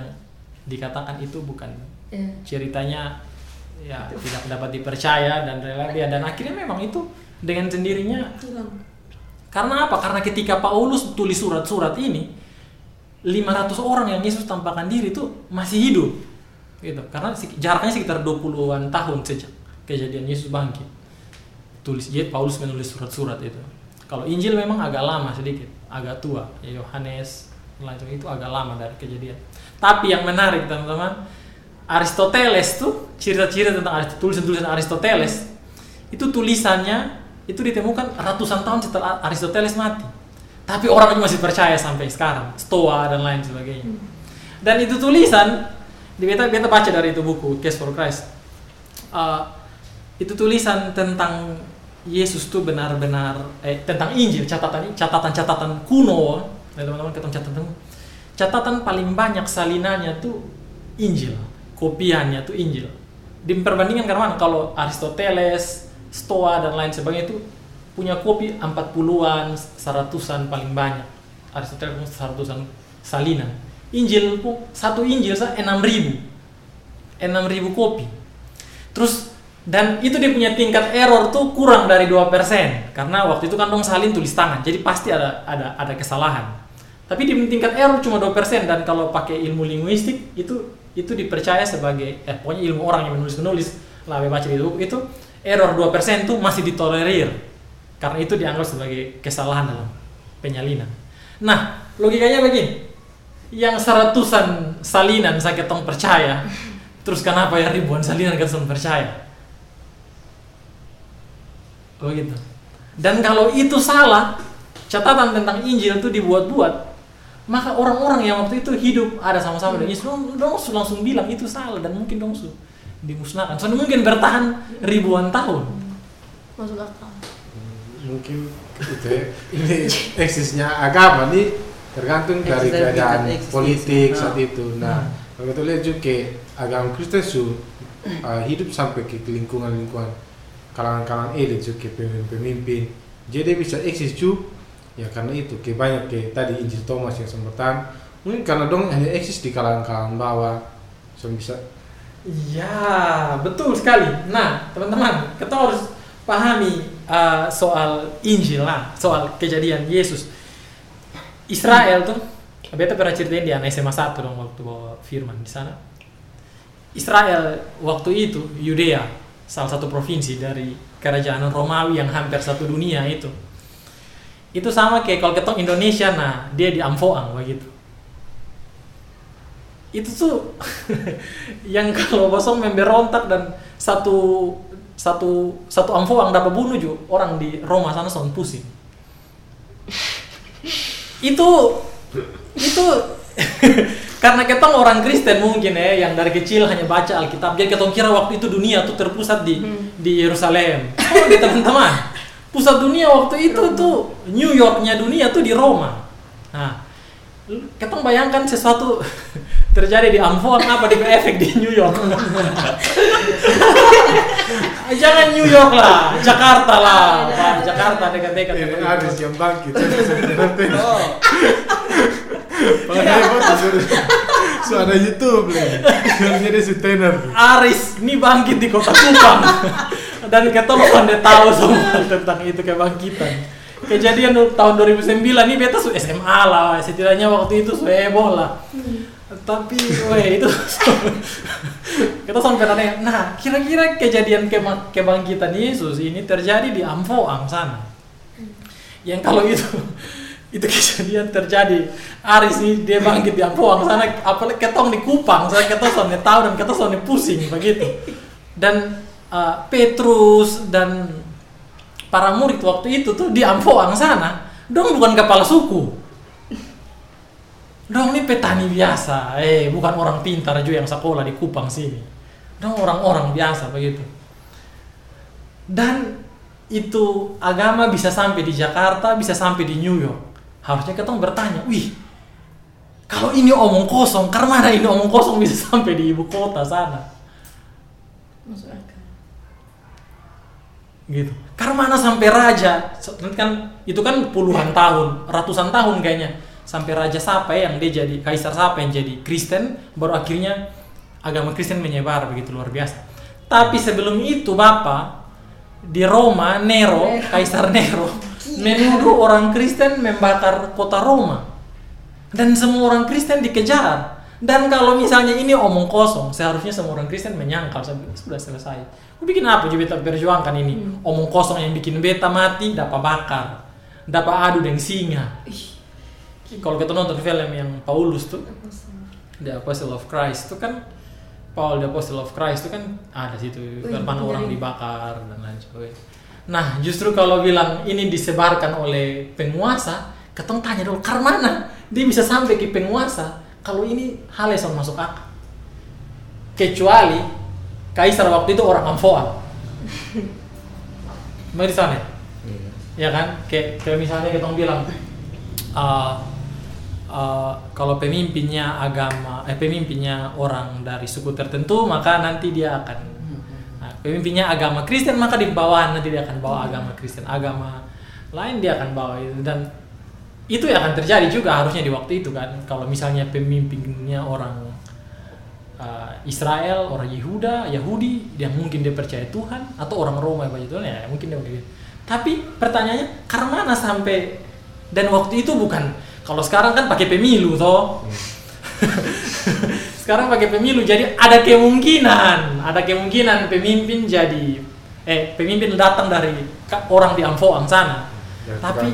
dikatakan itu bukan Ya. ceritanya ya tidak dapat dipercaya dan lain-lain dan akhirnya memang itu dengan sendirinya Hilang. karena apa? Karena ketika Paulus tulis surat-surat ini 500 orang yang Yesus tampakkan diri itu masih hidup gitu karena jaraknya sekitar 20-an tahun sejak kejadian Yesus bangkit tulis jadi Paulus menulis surat-surat itu kalau Injil memang agak lama sedikit agak tua ya Yohanes lain itu agak lama dari kejadian tapi yang menarik teman-teman Aristoteles tuh cerita-cerita tentang tulisan-tulisan Aristoteles itu tulisannya itu ditemukan ratusan tahun setelah Aristoteles mati. Tapi orang masih percaya sampai sekarang Stoa dan lain sebagainya. Dan itu tulisan di beta beta baca dari itu buku Case for Christ Uh, itu tulisan tentang Yesus tuh benar-benar eh tentang Injil catatan catatan-catatan kuno. Ya teman-teman ketemu catatan catatan paling banyak salinannya tuh Injil kopiannya tuh Injil. Diperbandingkan karena? Kalau Aristoteles, Stoa dan lain sebagainya itu punya kopi 40-an, seratusan paling banyak. Aristoteles seratusan salinan. Injil pun satu Injil sa 6000. 6000 kopi. Terus dan itu dia punya tingkat error tuh kurang dari 2% karena waktu itu kan dong salin tulis tangan jadi pasti ada ada ada kesalahan tapi di tingkat error cuma 2% dan kalau pakai ilmu linguistik itu itu dipercaya sebagai eh pokoknya ilmu orang yang menulis menulis lah baca buku itu error 2% tuh masih ditolerir. Karena itu dianggap sebagai kesalahan dalam penyalinan. Nah logikanya begini. Yang seratusan salinan saya ketong percaya terus kenapa ya ribuan salinan ketong percaya? Oh gitu. Dan kalau itu salah, catatan tentang Injil itu dibuat-buat, maka orang-orang yang waktu itu hidup ada sama-sama dengan Yesus, dong, dong langsung bilang itu salah dan mungkin dong su dimusnahkan. Soalnya mungkin bertahan ribuan tahun. Masuk akal. mungkin itu ya, ini eksisnya agama nih tergantung dari Eksis dari keadaan politik Nah. saat itu. Nah, kalau kita lihat juga agama Kristen su uh, hidup sampai ke lingkungan-lingkungan kalangan-kalangan elit juga pemimpin-pemimpin. Jadi bisa eksis juga ya karena itu ke banyak ke tadi Injil Thomas yang sempetan mungkin karena dong hanya eksis di kalangan-kalangan bawah so bisa Ya, betul sekali. Nah, teman-teman, kita harus pahami uh, soal Injil lah, soal kejadian Yesus. Israel tuh, beta pernah ceritain di anak SMA 1 dong waktu bawa firman di sana. Israel waktu itu Yudea, salah satu provinsi dari kerajaan Romawi yang hampir satu dunia itu. Itu sama kayak kalau ketong Indonesia, nah dia di Amfoang begitu itu tuh yang kalau bosong memberontak dan satu satu satu amfoang dapat bunuh juga orang di Roma sana son pusing. Itu itu karena ketong orang Kristen mungkin ya yang dari kecil hanya baca Alkitab. Jadi ketong kira waktu itu dunia tuh terpusat di di Yerusalem. Oh di teman-teman pusat dunia waktu itu tuh New Yorknya dunia tuh di Roma nah ketong bayangkan sesuatu terjadi di Amfoang apa di efek di New York jangan New York lah Jakarta lah Pak. Jakarta dekat-dekat ini ada itu. yang bangkit Oh, so ada YouTube nih. Yang jadi si tenor. Aris ini bangkit di kota Kupang dan ketong pandai tahu semua tentang itu kebangkitan kejadian tahun 2009 ini beta su SMA lah setidaknya waktu itu su heboh lah. Tapi weh itu kita sampai nanya nah kira-kira kejadian kema- kebangkitan Yesus ini terjadi di Amfoang sana? Yang kalau itu itu kejadian terjadi. Aris nih dia bangkit di Ampoang sana apalagi ketong di Kupang saya ketong soalnya tahu dan ketong soalnya pusing begitu. Dan uh, Petrus dan para murid waktu itu tuh di Ampoang sana dong bukan kepala suku dong ini petani biasa eh bukan orang pintar juga yang sekolah di Kupang sini dong orang-orang biasa begitu dan itu agama bisa sampai di Jakarta, bisa sampai di New York. Harusnya kita bertanya, wih, kalau ini omong kosong, karena ini omong kosong bisa sampai di ibu kota sana? Masuk. Gitu. Karena mana sampai raja, kan itu kan puluhan tahun, ratusan tahun kayaknya, sampai raja siapa ya yang dia jadi kaisar siapa yang jadi Kristen, baru akhirnya agama Kristen menyebar begitu luar biasa. Tapi sebelum itu Bapak di Roma Nero, Kaisar Nero menuduh orang Kristen membakar kota Roma. Dan semua orang Kristen dikejar. Dan kalau misalnya ini omong kosong, seharusnya semua orang Kristen menyangkal "Sudah- sudah selesai. Kau bikin apa juga beta perjuangkan ini? Omong kosong yang bikin beta mati, dapat bakar. Dapat adu dengan singa. Kalau kita nonton film yang Paulus tuh, The Apostle of Christ itu kan Paul the Apostle of Christ itu kan ada situ bagaimana orang dibakar dan lain sebagainya. Nah, justru kalau bilang ini disebarkan oleh penguasa, ketong tanya dulu, karena mana dia bisa sampai ke penguasa kalau ini hal yang masuk akal. Kecuali kaisar waktu itu orang Amfoa. Mari sana. ya? Iya. ya kan kayak, kayak misalnya kita bilang uh, eh, kalau pemimpinnya agama eh pemimpinnya orang dari suku tertentu maka nanti dia akan nah, pemimpinnya agama Kristen maka di bawah nanti dia akan bawa agama Kristen agama lain dia akan bawa itu dan itu yang akan terjadi juga harusnya di waktu itu kan kalau misalnya pemimpinnya orang uh, Israel orang Yehuda Yahudi yang mungkin dia percaya Tuhan atau orang Roma percaya Tuhan ya mungkin dia begitu tapi pertanyaannya karena mana sampai dan waktu itu bukan kalau sekarang kan pakai pemilu toh. Sekarang pakai pemilu jadi ada kemungkinan ada kemungkinan pemimpin jadi eh pemimpin datang dari orang di Amfoang sana Dari tapi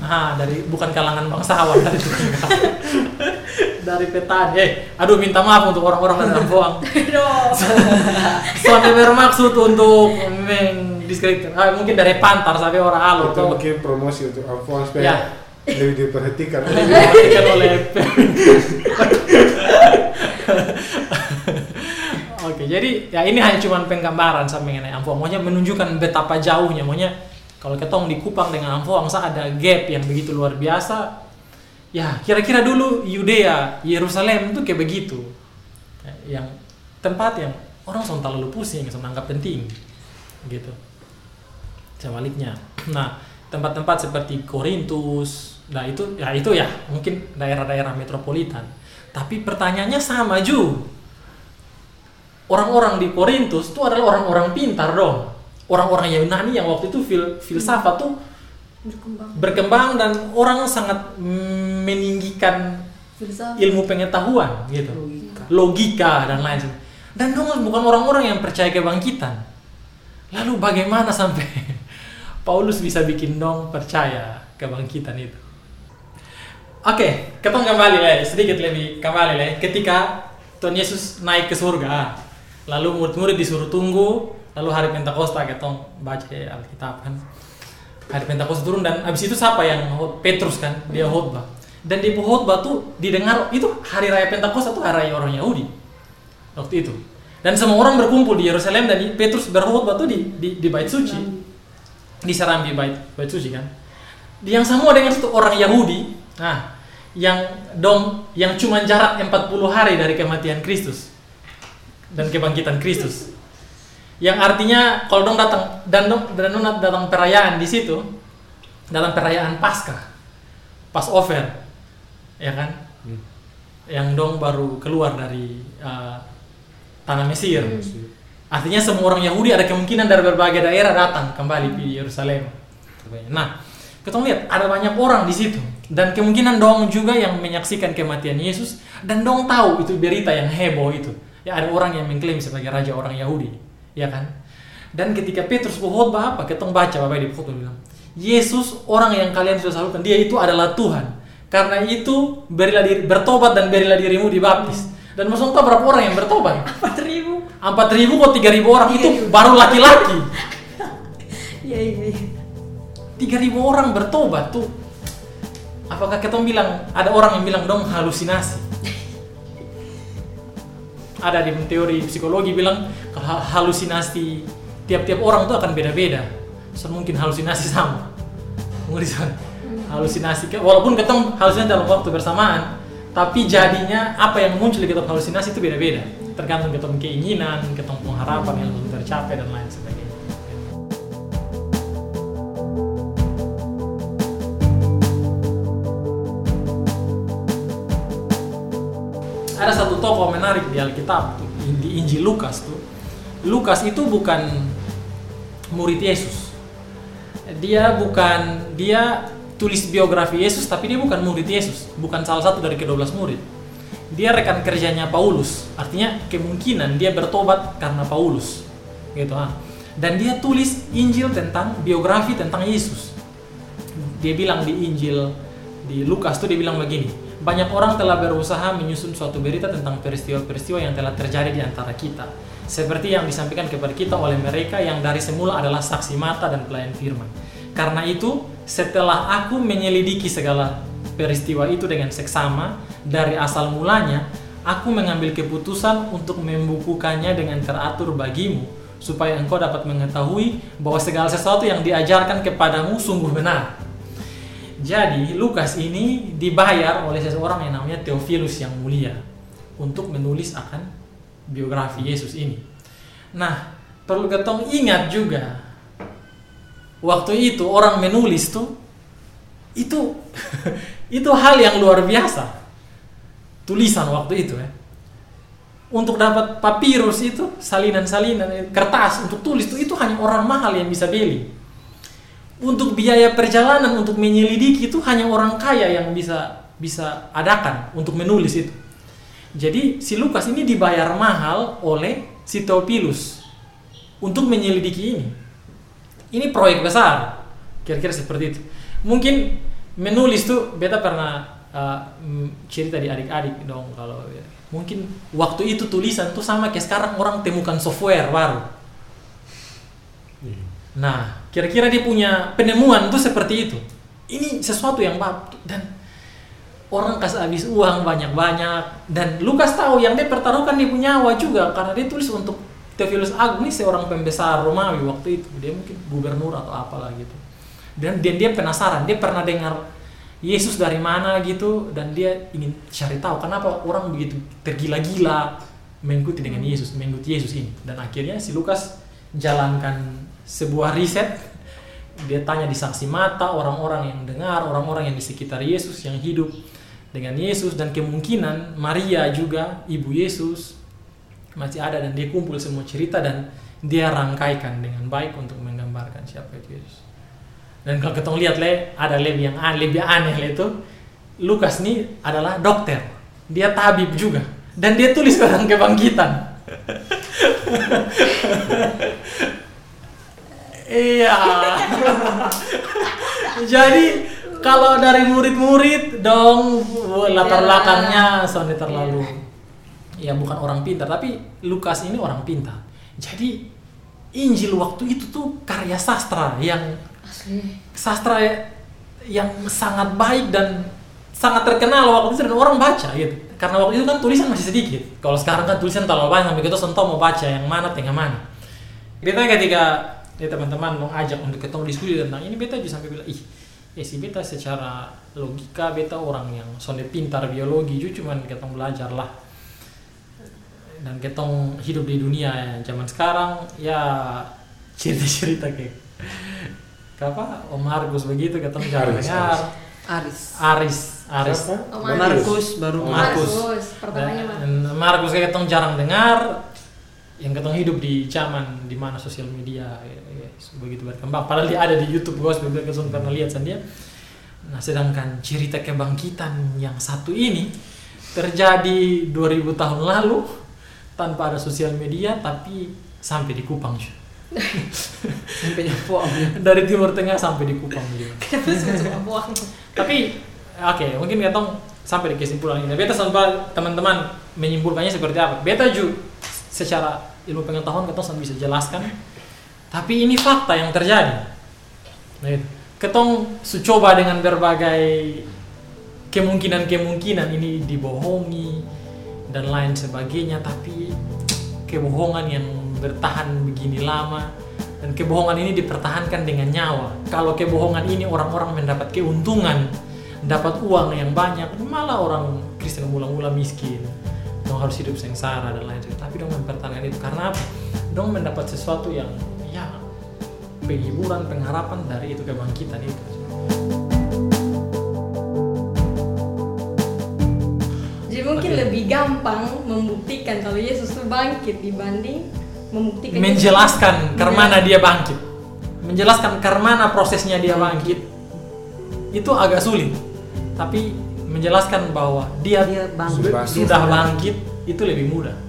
ah dari bukan kalangan bangsawan dari dari petani eh aduh minta maaf untuk orang-orang dari Amfoang Suami bermaksud untuk mendiskreditkan ah, mungkin dari pantar sampai orang alur Itu mungkin promosi untuk Alphonse supaya Ya. lebih diperhatikan. lebih diperhatikan oleh Oke, jadi ya ini hanya cuma penggambaran sama mengenai. Maunya menunjukkan betapa jauhnya. Maunya kalau ketong di Kupang dengan Amfoang sa ada gap yang begitu luar biasa. Ya, kira-kira dulu Yudea, Yerusalem itu kayak begitu. Ya, Yang tempat yang orang sudah terlalu pusing, sudah anggap penting. Gitu. Sebaliknya. Nah, tempat-tempat seperti Korintus, nah itu ya itu ya mungkin daerah-daerah metropolitan. Tapi pertanyaannya sama juga orang-orang di Korintus itu adalah orang-orang pintar dong. Orang-orang Yunani yang waktu itu fil filsafat tuh berkembang berkembang dan orang sangat meninggikan filsafat ilmu pengetahuan gitu. Logika. Logika dan lain sebagainya. Dan dong bukan orang-orang yang percaya kebangkitan. Lalu bagaimana sampai Paulus bisa bikin dong percaya kebangkitan itu? Oke, kita kembali lah sedikit lebih kembali lah ketika Tuhan Yesus naik ke surga. Lalu murid-murid disuruh tunggu, lalu hari Pentakosta kita baca Alkitab kan. Hari Pentakosta turun dan abis itu siapa yang Petrus kan dia khotbah. Dan di khotbah tuh didengar itu hari raya Pentakosta tuh hari raya orang Yahudi waktu itu. Dan semua orang berkumpul di Yerusalem dan di- Petrus berkhotbah tuh di di, di bait suci di Serambi bait bait suci kan. Yang semua dengan itu orang Yahudi. Nah, yang dong yang cuma jarak 40 hari dari kematian Kristus dan kebangkitan Kristus. Yang artinya kalau dong datang dan dong dan dong datang perayaan di situ dalam perayaan Paskah. Passover. Ya kan? Hmm. Yang dong baru keluar dari uh, tanah Mesir. Hmm. Artinya semua orang Yahudi ada kemungkinan dari berbagai daerah datang kembali di Yerusalem. Nah, kita lihat ada banyak orang di situ dan kemungkinan dong juga yang menyaksikan kematian Yesus dan dong tahu itu berita yang heboh itu. Ya ada orang yang mengklaim sebagai raja orang Yahudi, ya kan? Dan ketika Petrus berkhotbah apa? Kita baca Bapak di khotbah bilang, Yesus orang yang kalian sudah salurkan, dia itu adalah Tuhan. Karena itu berilah diri, bertobat dan berilah dirimu dibaptis. Dan maksudnya tahu berapa orang yang bertobat? empat ribu Empat ribu kok tiga ribu orang itu baru laki-laki. iya iya iya Tiga ribu orang bertobat tuh. Apakah kita bilang ada orang yang bilang dong halusinasi? Ada di teori psikologi bilang kalau halusinasi tiap-tiap orang tuh akan beda-beda. So, mungkin halusinasi sama. Mungkin sama. halusinasi walaupun ketemu halusinasi dalam waktu bersamaan, tapi jadinya apa yang muncul di ketemu halusinasi itu beda-beda. Tergantung ketemu keinginan, ketemu pengharapan yang belum tercapai dan lain sebagainya. Ada satu tokoh menarik di Alkitab di Injil Lukas tuh. Lukas itu bukan murid Yesus. Dia bukan dia tulis biografi Yesus tapi dia bukan murid Yesus, bukan salah satu dari ke-12 murid. Dia rekan kerjanya Paulus. Artinya kemungkinan dia bertobat karena Paulus. Gitu ah. Dan dia tulis Injil tentang biografi tentang Yesus dia bilang di Injil di Lukas tuh dia bilang begini banyak orang telah berusaha menyusun suatu berita tentang peristiwa-peristiwa yang telah terjadi di antara kita seperti yang disampaikan kepada kita oleh mereka yang dari semula adalah saksi mata dan pelayan firman. Karena itu setelah aku menyelidiki segala peristiwa itu dengan seksama dari asal mulanya aku mengambil keputusan untuk membukukannya dengan teratur bagimu supaya engkau dapat mengetahui bahwa segala sesuatu yang diajarkan kepadamu sungguh benar Jadi Lukas ini dibayar oleh seseorang yang namanya Theophilus yang mulia untuk menulis akan biografi Yesus ini. Nah, perlu ketong ingat juga waktu itu orang menulis tuh itu itu hal yang luar biasa. Tulisan waktu itu ya. Untuk dapat papirus itu salinan-salinan kertas untuk tulis tuh itu hanya orang mahal yang bisa beli untuk biaya perjalanan untuk menyelidiki itu hanya orang kaya yang bisa bisa adakan untuk menulis itu. Jadi si Lukas ini dibayar mahal oleh si Theophilus untuk menyelidiki ini. Ini proyek besar, kira-kira seperti itu. Mungkin menulis tuh beta pernah uh, cerita di adik-adik dong kalau ya. mungkin waktu itu tulisan tuh sama kayak sekarang orang temukan software baru. Nah, kira-kira dia punya penemuan tuh seperti itu. Ini sesuatu yang baru dan orang kasih habis uang banyak-banyak. Dan Lukas tahu yang dia pertaruhkan dia punya nyawa juga. Karena dia tulis untuk Theophilus Agung ini seorang pembesar Romawi waktu itu. Dia mungkin gubernur atau apalah gitu. Dan dia, dia penasaran. Dia pernah dengar Yesus dari mana gitu. Dan dia ingin cari tahu kenapa orang begitu tergila-gila mengikuti dengan Yesus mengikuti Yesus ini. Dan akhirnya si Lukas jalankan sebuah riset. Dia tanya di saksi mata orang-orang yang dengar orang-orang yang di sekitar Yesus yang hidup dengan Yesus dan kemungkinan Maria juga ibu Yesus masih ada dan dia kumpul semua cerita dan dia rangkaikan dengan baik untuk menggambarkan siapa itu Yesus. Dan kalau kita lihat le ada lebih yang aneh, lebih aneh le itu Lukas ini adalah dokter. Dia tabib juga. Dan dia tulis tentang kebangkitan Iya. Jadi kalau dari murid-murid dong latar Iya. belakangnya soalnya terlalu ya bukan orang pintar tapi Lukas ini orang pintar. Jadi Injil waktu itu tuh karya sastra yang Asli. sastra yang sangat baik dan sangat terkenal waktu itu dan orang baca gitu. Karena waktu itu kan tulisan masih sedikit. Kalau sekarang kan tulisan terlalu banyak sampai kita sentuh mau baca yang mana tengah mana. Kita ketika ya teman-teman mau ajak untuk ketemu diskusi tentang ini. Beta bisa sampai bilang ih ya si beta secara logika beta orang yang soalnya pintar biologi ju cuman ketong belajar lah. Dan ketong hidup di dunia yang zaman sekarang ya cerita-cerita kayak apa? Om Markus begitu ketong jarang Aris, dengar. Aris. Aris. Aris Siapa? Oh, Markus. Baru Markus. Markus. Pertamanya Markus. kayak ketong jarang dengar yang ketong hidup di zaman di mana sosial media ya, ya, begitu berkembang padahal dia ada di YouTube gue ketong pernah lihat san dia nah sedangkan cerita kebangkitan yang satu ini terjadi 2000 tahun lalu tanpa ada sosial media tapi sampai di Kupang sampai nyapuang dari Timur Tengah sampai di Kupang juga. Tapi oke, mungkin ketong sampai di kesimpulan ini. Beta sampai teman-teman menyimpulkannya seperti apa? Beta juga secara ilmu pengetahuan sampai bisa jelaskan. Tapi ini fakta yang terjadi. Nah, itu. Ketong coba dengan berbagai kemungkinan-kemungkinan ini dibohongi dan lain sebagainya, tapi kebohongan yang bertahan begini lama dan kebohongan ini dipertahankan dengan nyawa. Kalau kebohongan ini orang-orang mendapat keuntungan, dapat uang yang banyak, malah orang Kristen mula-mula miskin. Dong harus hidup sengsara dan lain sebagainya. Tapi dong mempertahankan itu. Karena? Dong mendapat sesuatu yang ya penghiburan, pengharapan dari itu kebangkitan itu. Jadi mungkin Oke. lebih gampang membuktikan kalau Yesus itu bangkit dibanding membuktikan menjelaskan karena dia bangkit. Menjelaskan karena prosesnya dia bangkit. Itu agak sulit. Tapi menjelaskan bahwa dia, dia bang Sudah- sudah bangkit itu lebih mudah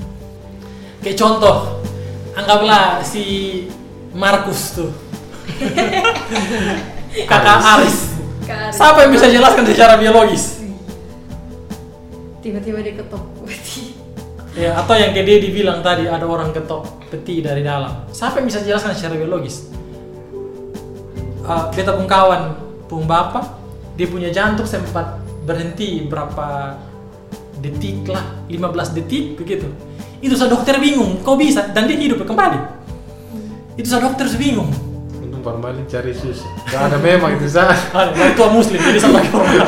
kayak contoh anggaplah si Markus tuh. Kakak Aris. Siapa yang bisa jelaskan secara biologis? Tiba-tiba dia ketok peti. ya atau yang kayak dia dibilang tadi ada orang ketok peti dari dalam. Siapa yang bisa jelaskan secara biologis? Uh, beta pun kawan pun bapak. Dia punya jantung sempat berhenti berapa detik lah 15 detik begitu itu sa dokter bingung kok bisa dan dia hidup kembali itu sa dokter bingung Untung formalin cari susah. Gak ada memang itu saat. Ah, tua muslim jadi sama formal.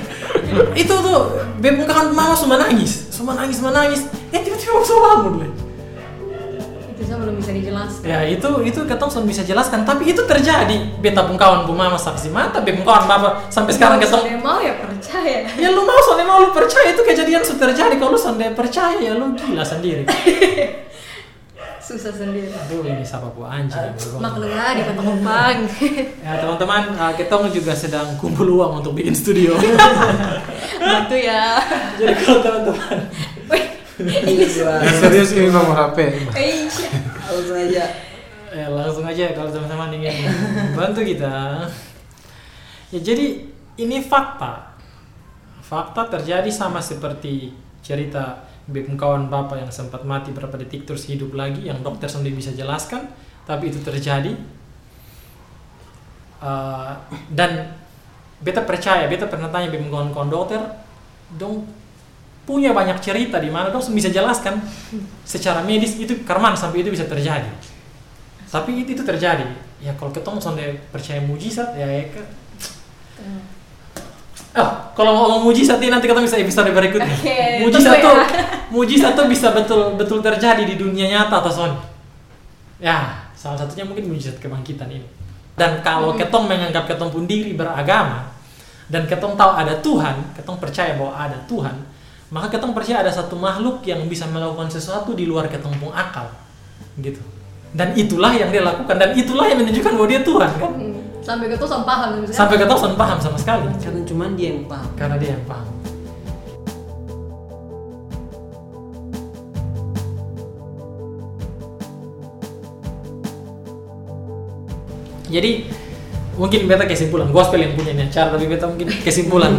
itu tuh beb mama semua nangis, semua nangis, semua nangis. Eh tiba-tiba aku bangun deh. Saya belum bisa dijelaskan Ya itu itu ketong sudah bisa jelaskan, tapi itu terjadi. Beta pun kawan pun mama saksi mata, beb kawan bapak sampai sekarang ketong. mau ya percaya Ya lu mau soalnya mau lu percaya itu kejadian sudah terjadi. Kalau lu percaya ya lu gila sendiri. susah sendiri Aduh ini siapa bu anjing. makhluk ya di Kupang Ya teman-teman, uh, kita juga sedang kumpul uang untuk bikin studio. bantu ya Jadi kalau teman-teman. Yang serius ini nomor HP. Eh, Langsung aja. ya langsung aja kalau teman-teman ingin bantu kita. Ya jadi ini fakta. Fakta terjadi sama seperti cerita Beb kawan bapak yang sempat mati berapa detik terus hidup lagi yang dokter sendiri bisa jelaskan tapi itu terjadi Uh, dan beta percaya beta pernah tanya beb kawan-kawan dokter dong punya banyak cerita di mana dong bisa jelaskan secara medis itu karman sampai itu bisa terjadi tapi itu, itu terjadi ya kalau ketemu sampai percaya mujizat ya, ya kan Oh, kalau mau ngomong mujizat ini nanti kita bisa episode berikutnya. Oke, mujizat tunggu tuh, ya. mujizat tuh bisa betul betul terjadi di dunia nyata atau Son. Ya, salah satunya mungkin mujizat kebangkitan ini. Dan kalau ketong menganggap ketong pun diri beragama dan ketong tahu ada Tuhan, ketong percaya bahwa ada Tuhan, maka ketong percaya ada satu makhluk yang bisa melakukan sesuatu di luar ketong pun akal, gitu. Dan itulah yang dia lakukan dan itulah yang menunjukkan bahwa dia Tuhan kan. Hmm, sampai ke tuh sama paham misalnya. Sampai ketong son paham sama sekali Karena cuman dia yang paham. karena dia yang paham. Jadi mungkin beta kesimpulan gospel yang punya ini acara tapi beta mungkin kesimpulan.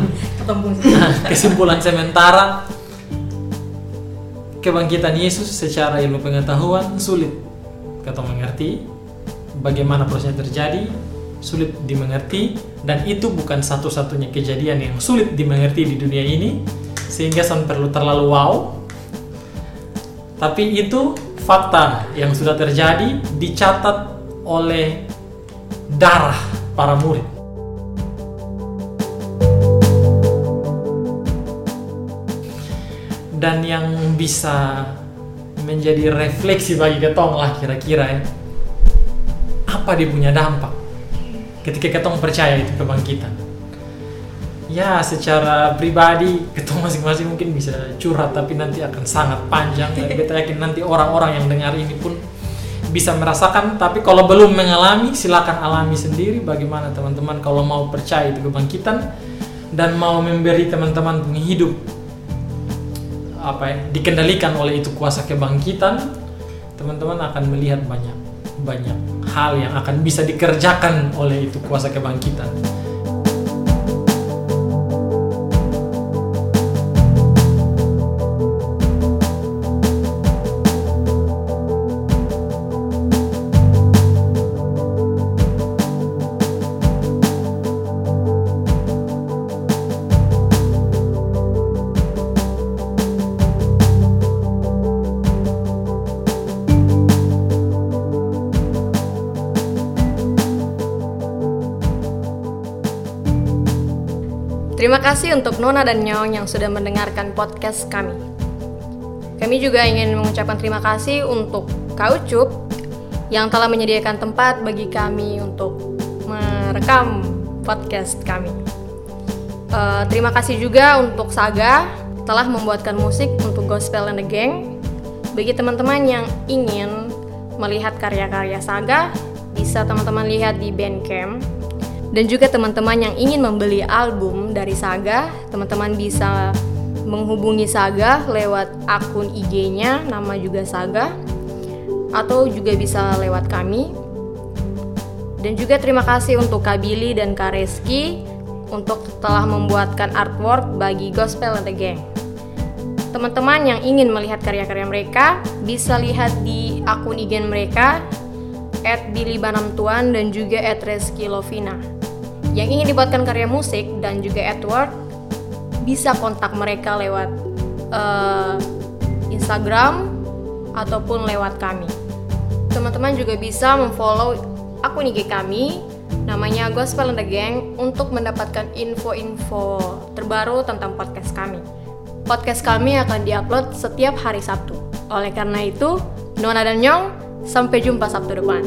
Nah, kesimpulan sementara. Kebangkitan Yesus secara ilmu pengetahuan sulit. Kata mengerti bagaimana prosesnya terjadi sulit dimengerti dan itu bukan satu-satunya kejadian yang sulit dimengerti di dunia ini sehingga sam perlu terlalu wow. Tapi itu fakta yang sudah terjadi dicatat oleh darah para murid. Dan yang bisa menjadi refleksi bagi ketong lah kira-kira ya apa dia punya dampak ketika ketong percaya itu kebangkitan? Ya secara pribadi ketong masing-masing mungkin bisa curhat tapi nanti akan sangat panjang. Dan kita yakin nanti orang-orang yang dengar ini pun bisa merasakan tapi kalau belum mengalami silakan alami sendiri. Bagaimana teman-teman kalau mau percaya itu kebangkitan dan mau memberi teman-teman punya hidup apa ya dikendalikan oleh itu kuasa kebangkitan teman-teman akan melihat banyak banyak hal yang akan bisa dikerjakan oleh itu kuasa kebangkitan kasih untuk Nona dan Nyaong yang sudah mendengarkan podcast kami. Kami juga ingin mengucapkan terima kasih untuk Kaucup yang telah menyediakan tempat bagi kami untuk merekam podcast kami. Eh, terima kasih juga untuk Saga telah membuatkan musik untuk Gospel and the Gang. Bagi teman-teman yang ingin melihat karya-karya Saga, bisa teman-teman lihat di Bandcamp dan juga teman-teman yang ingin membeli album dari Saga, teman-teman bisa menghubungi Saga lewat akun IG-nya, nama juga Saga, atau juga bisa lewat kami. Dan juga terima kasih untuk Kak Billy dan Kak Reski untuk telah membuatkan artwork bagi Gospel and the Gang. Teman-teman yang ingin melihat karya-karya mereka bisa lihat di akun IG mereka at Billy Banamtuan dan juga at Reski Lovina. Yang ingin dibuatkan karya musik dan juga artwork bisa kontak mereka lewat eh, Instagram ataupun lewat kami. Teman-teman juga bisa memfollow akun IG kami namanya Gospel and the Gang untuk mendapatkan info-info terbaru tentang podcast kami. Podcast kami akan diupload setiap hari Sabtu. Oleh karena itu, Nona dan Nyong, sampai jumpa Sabtu depan.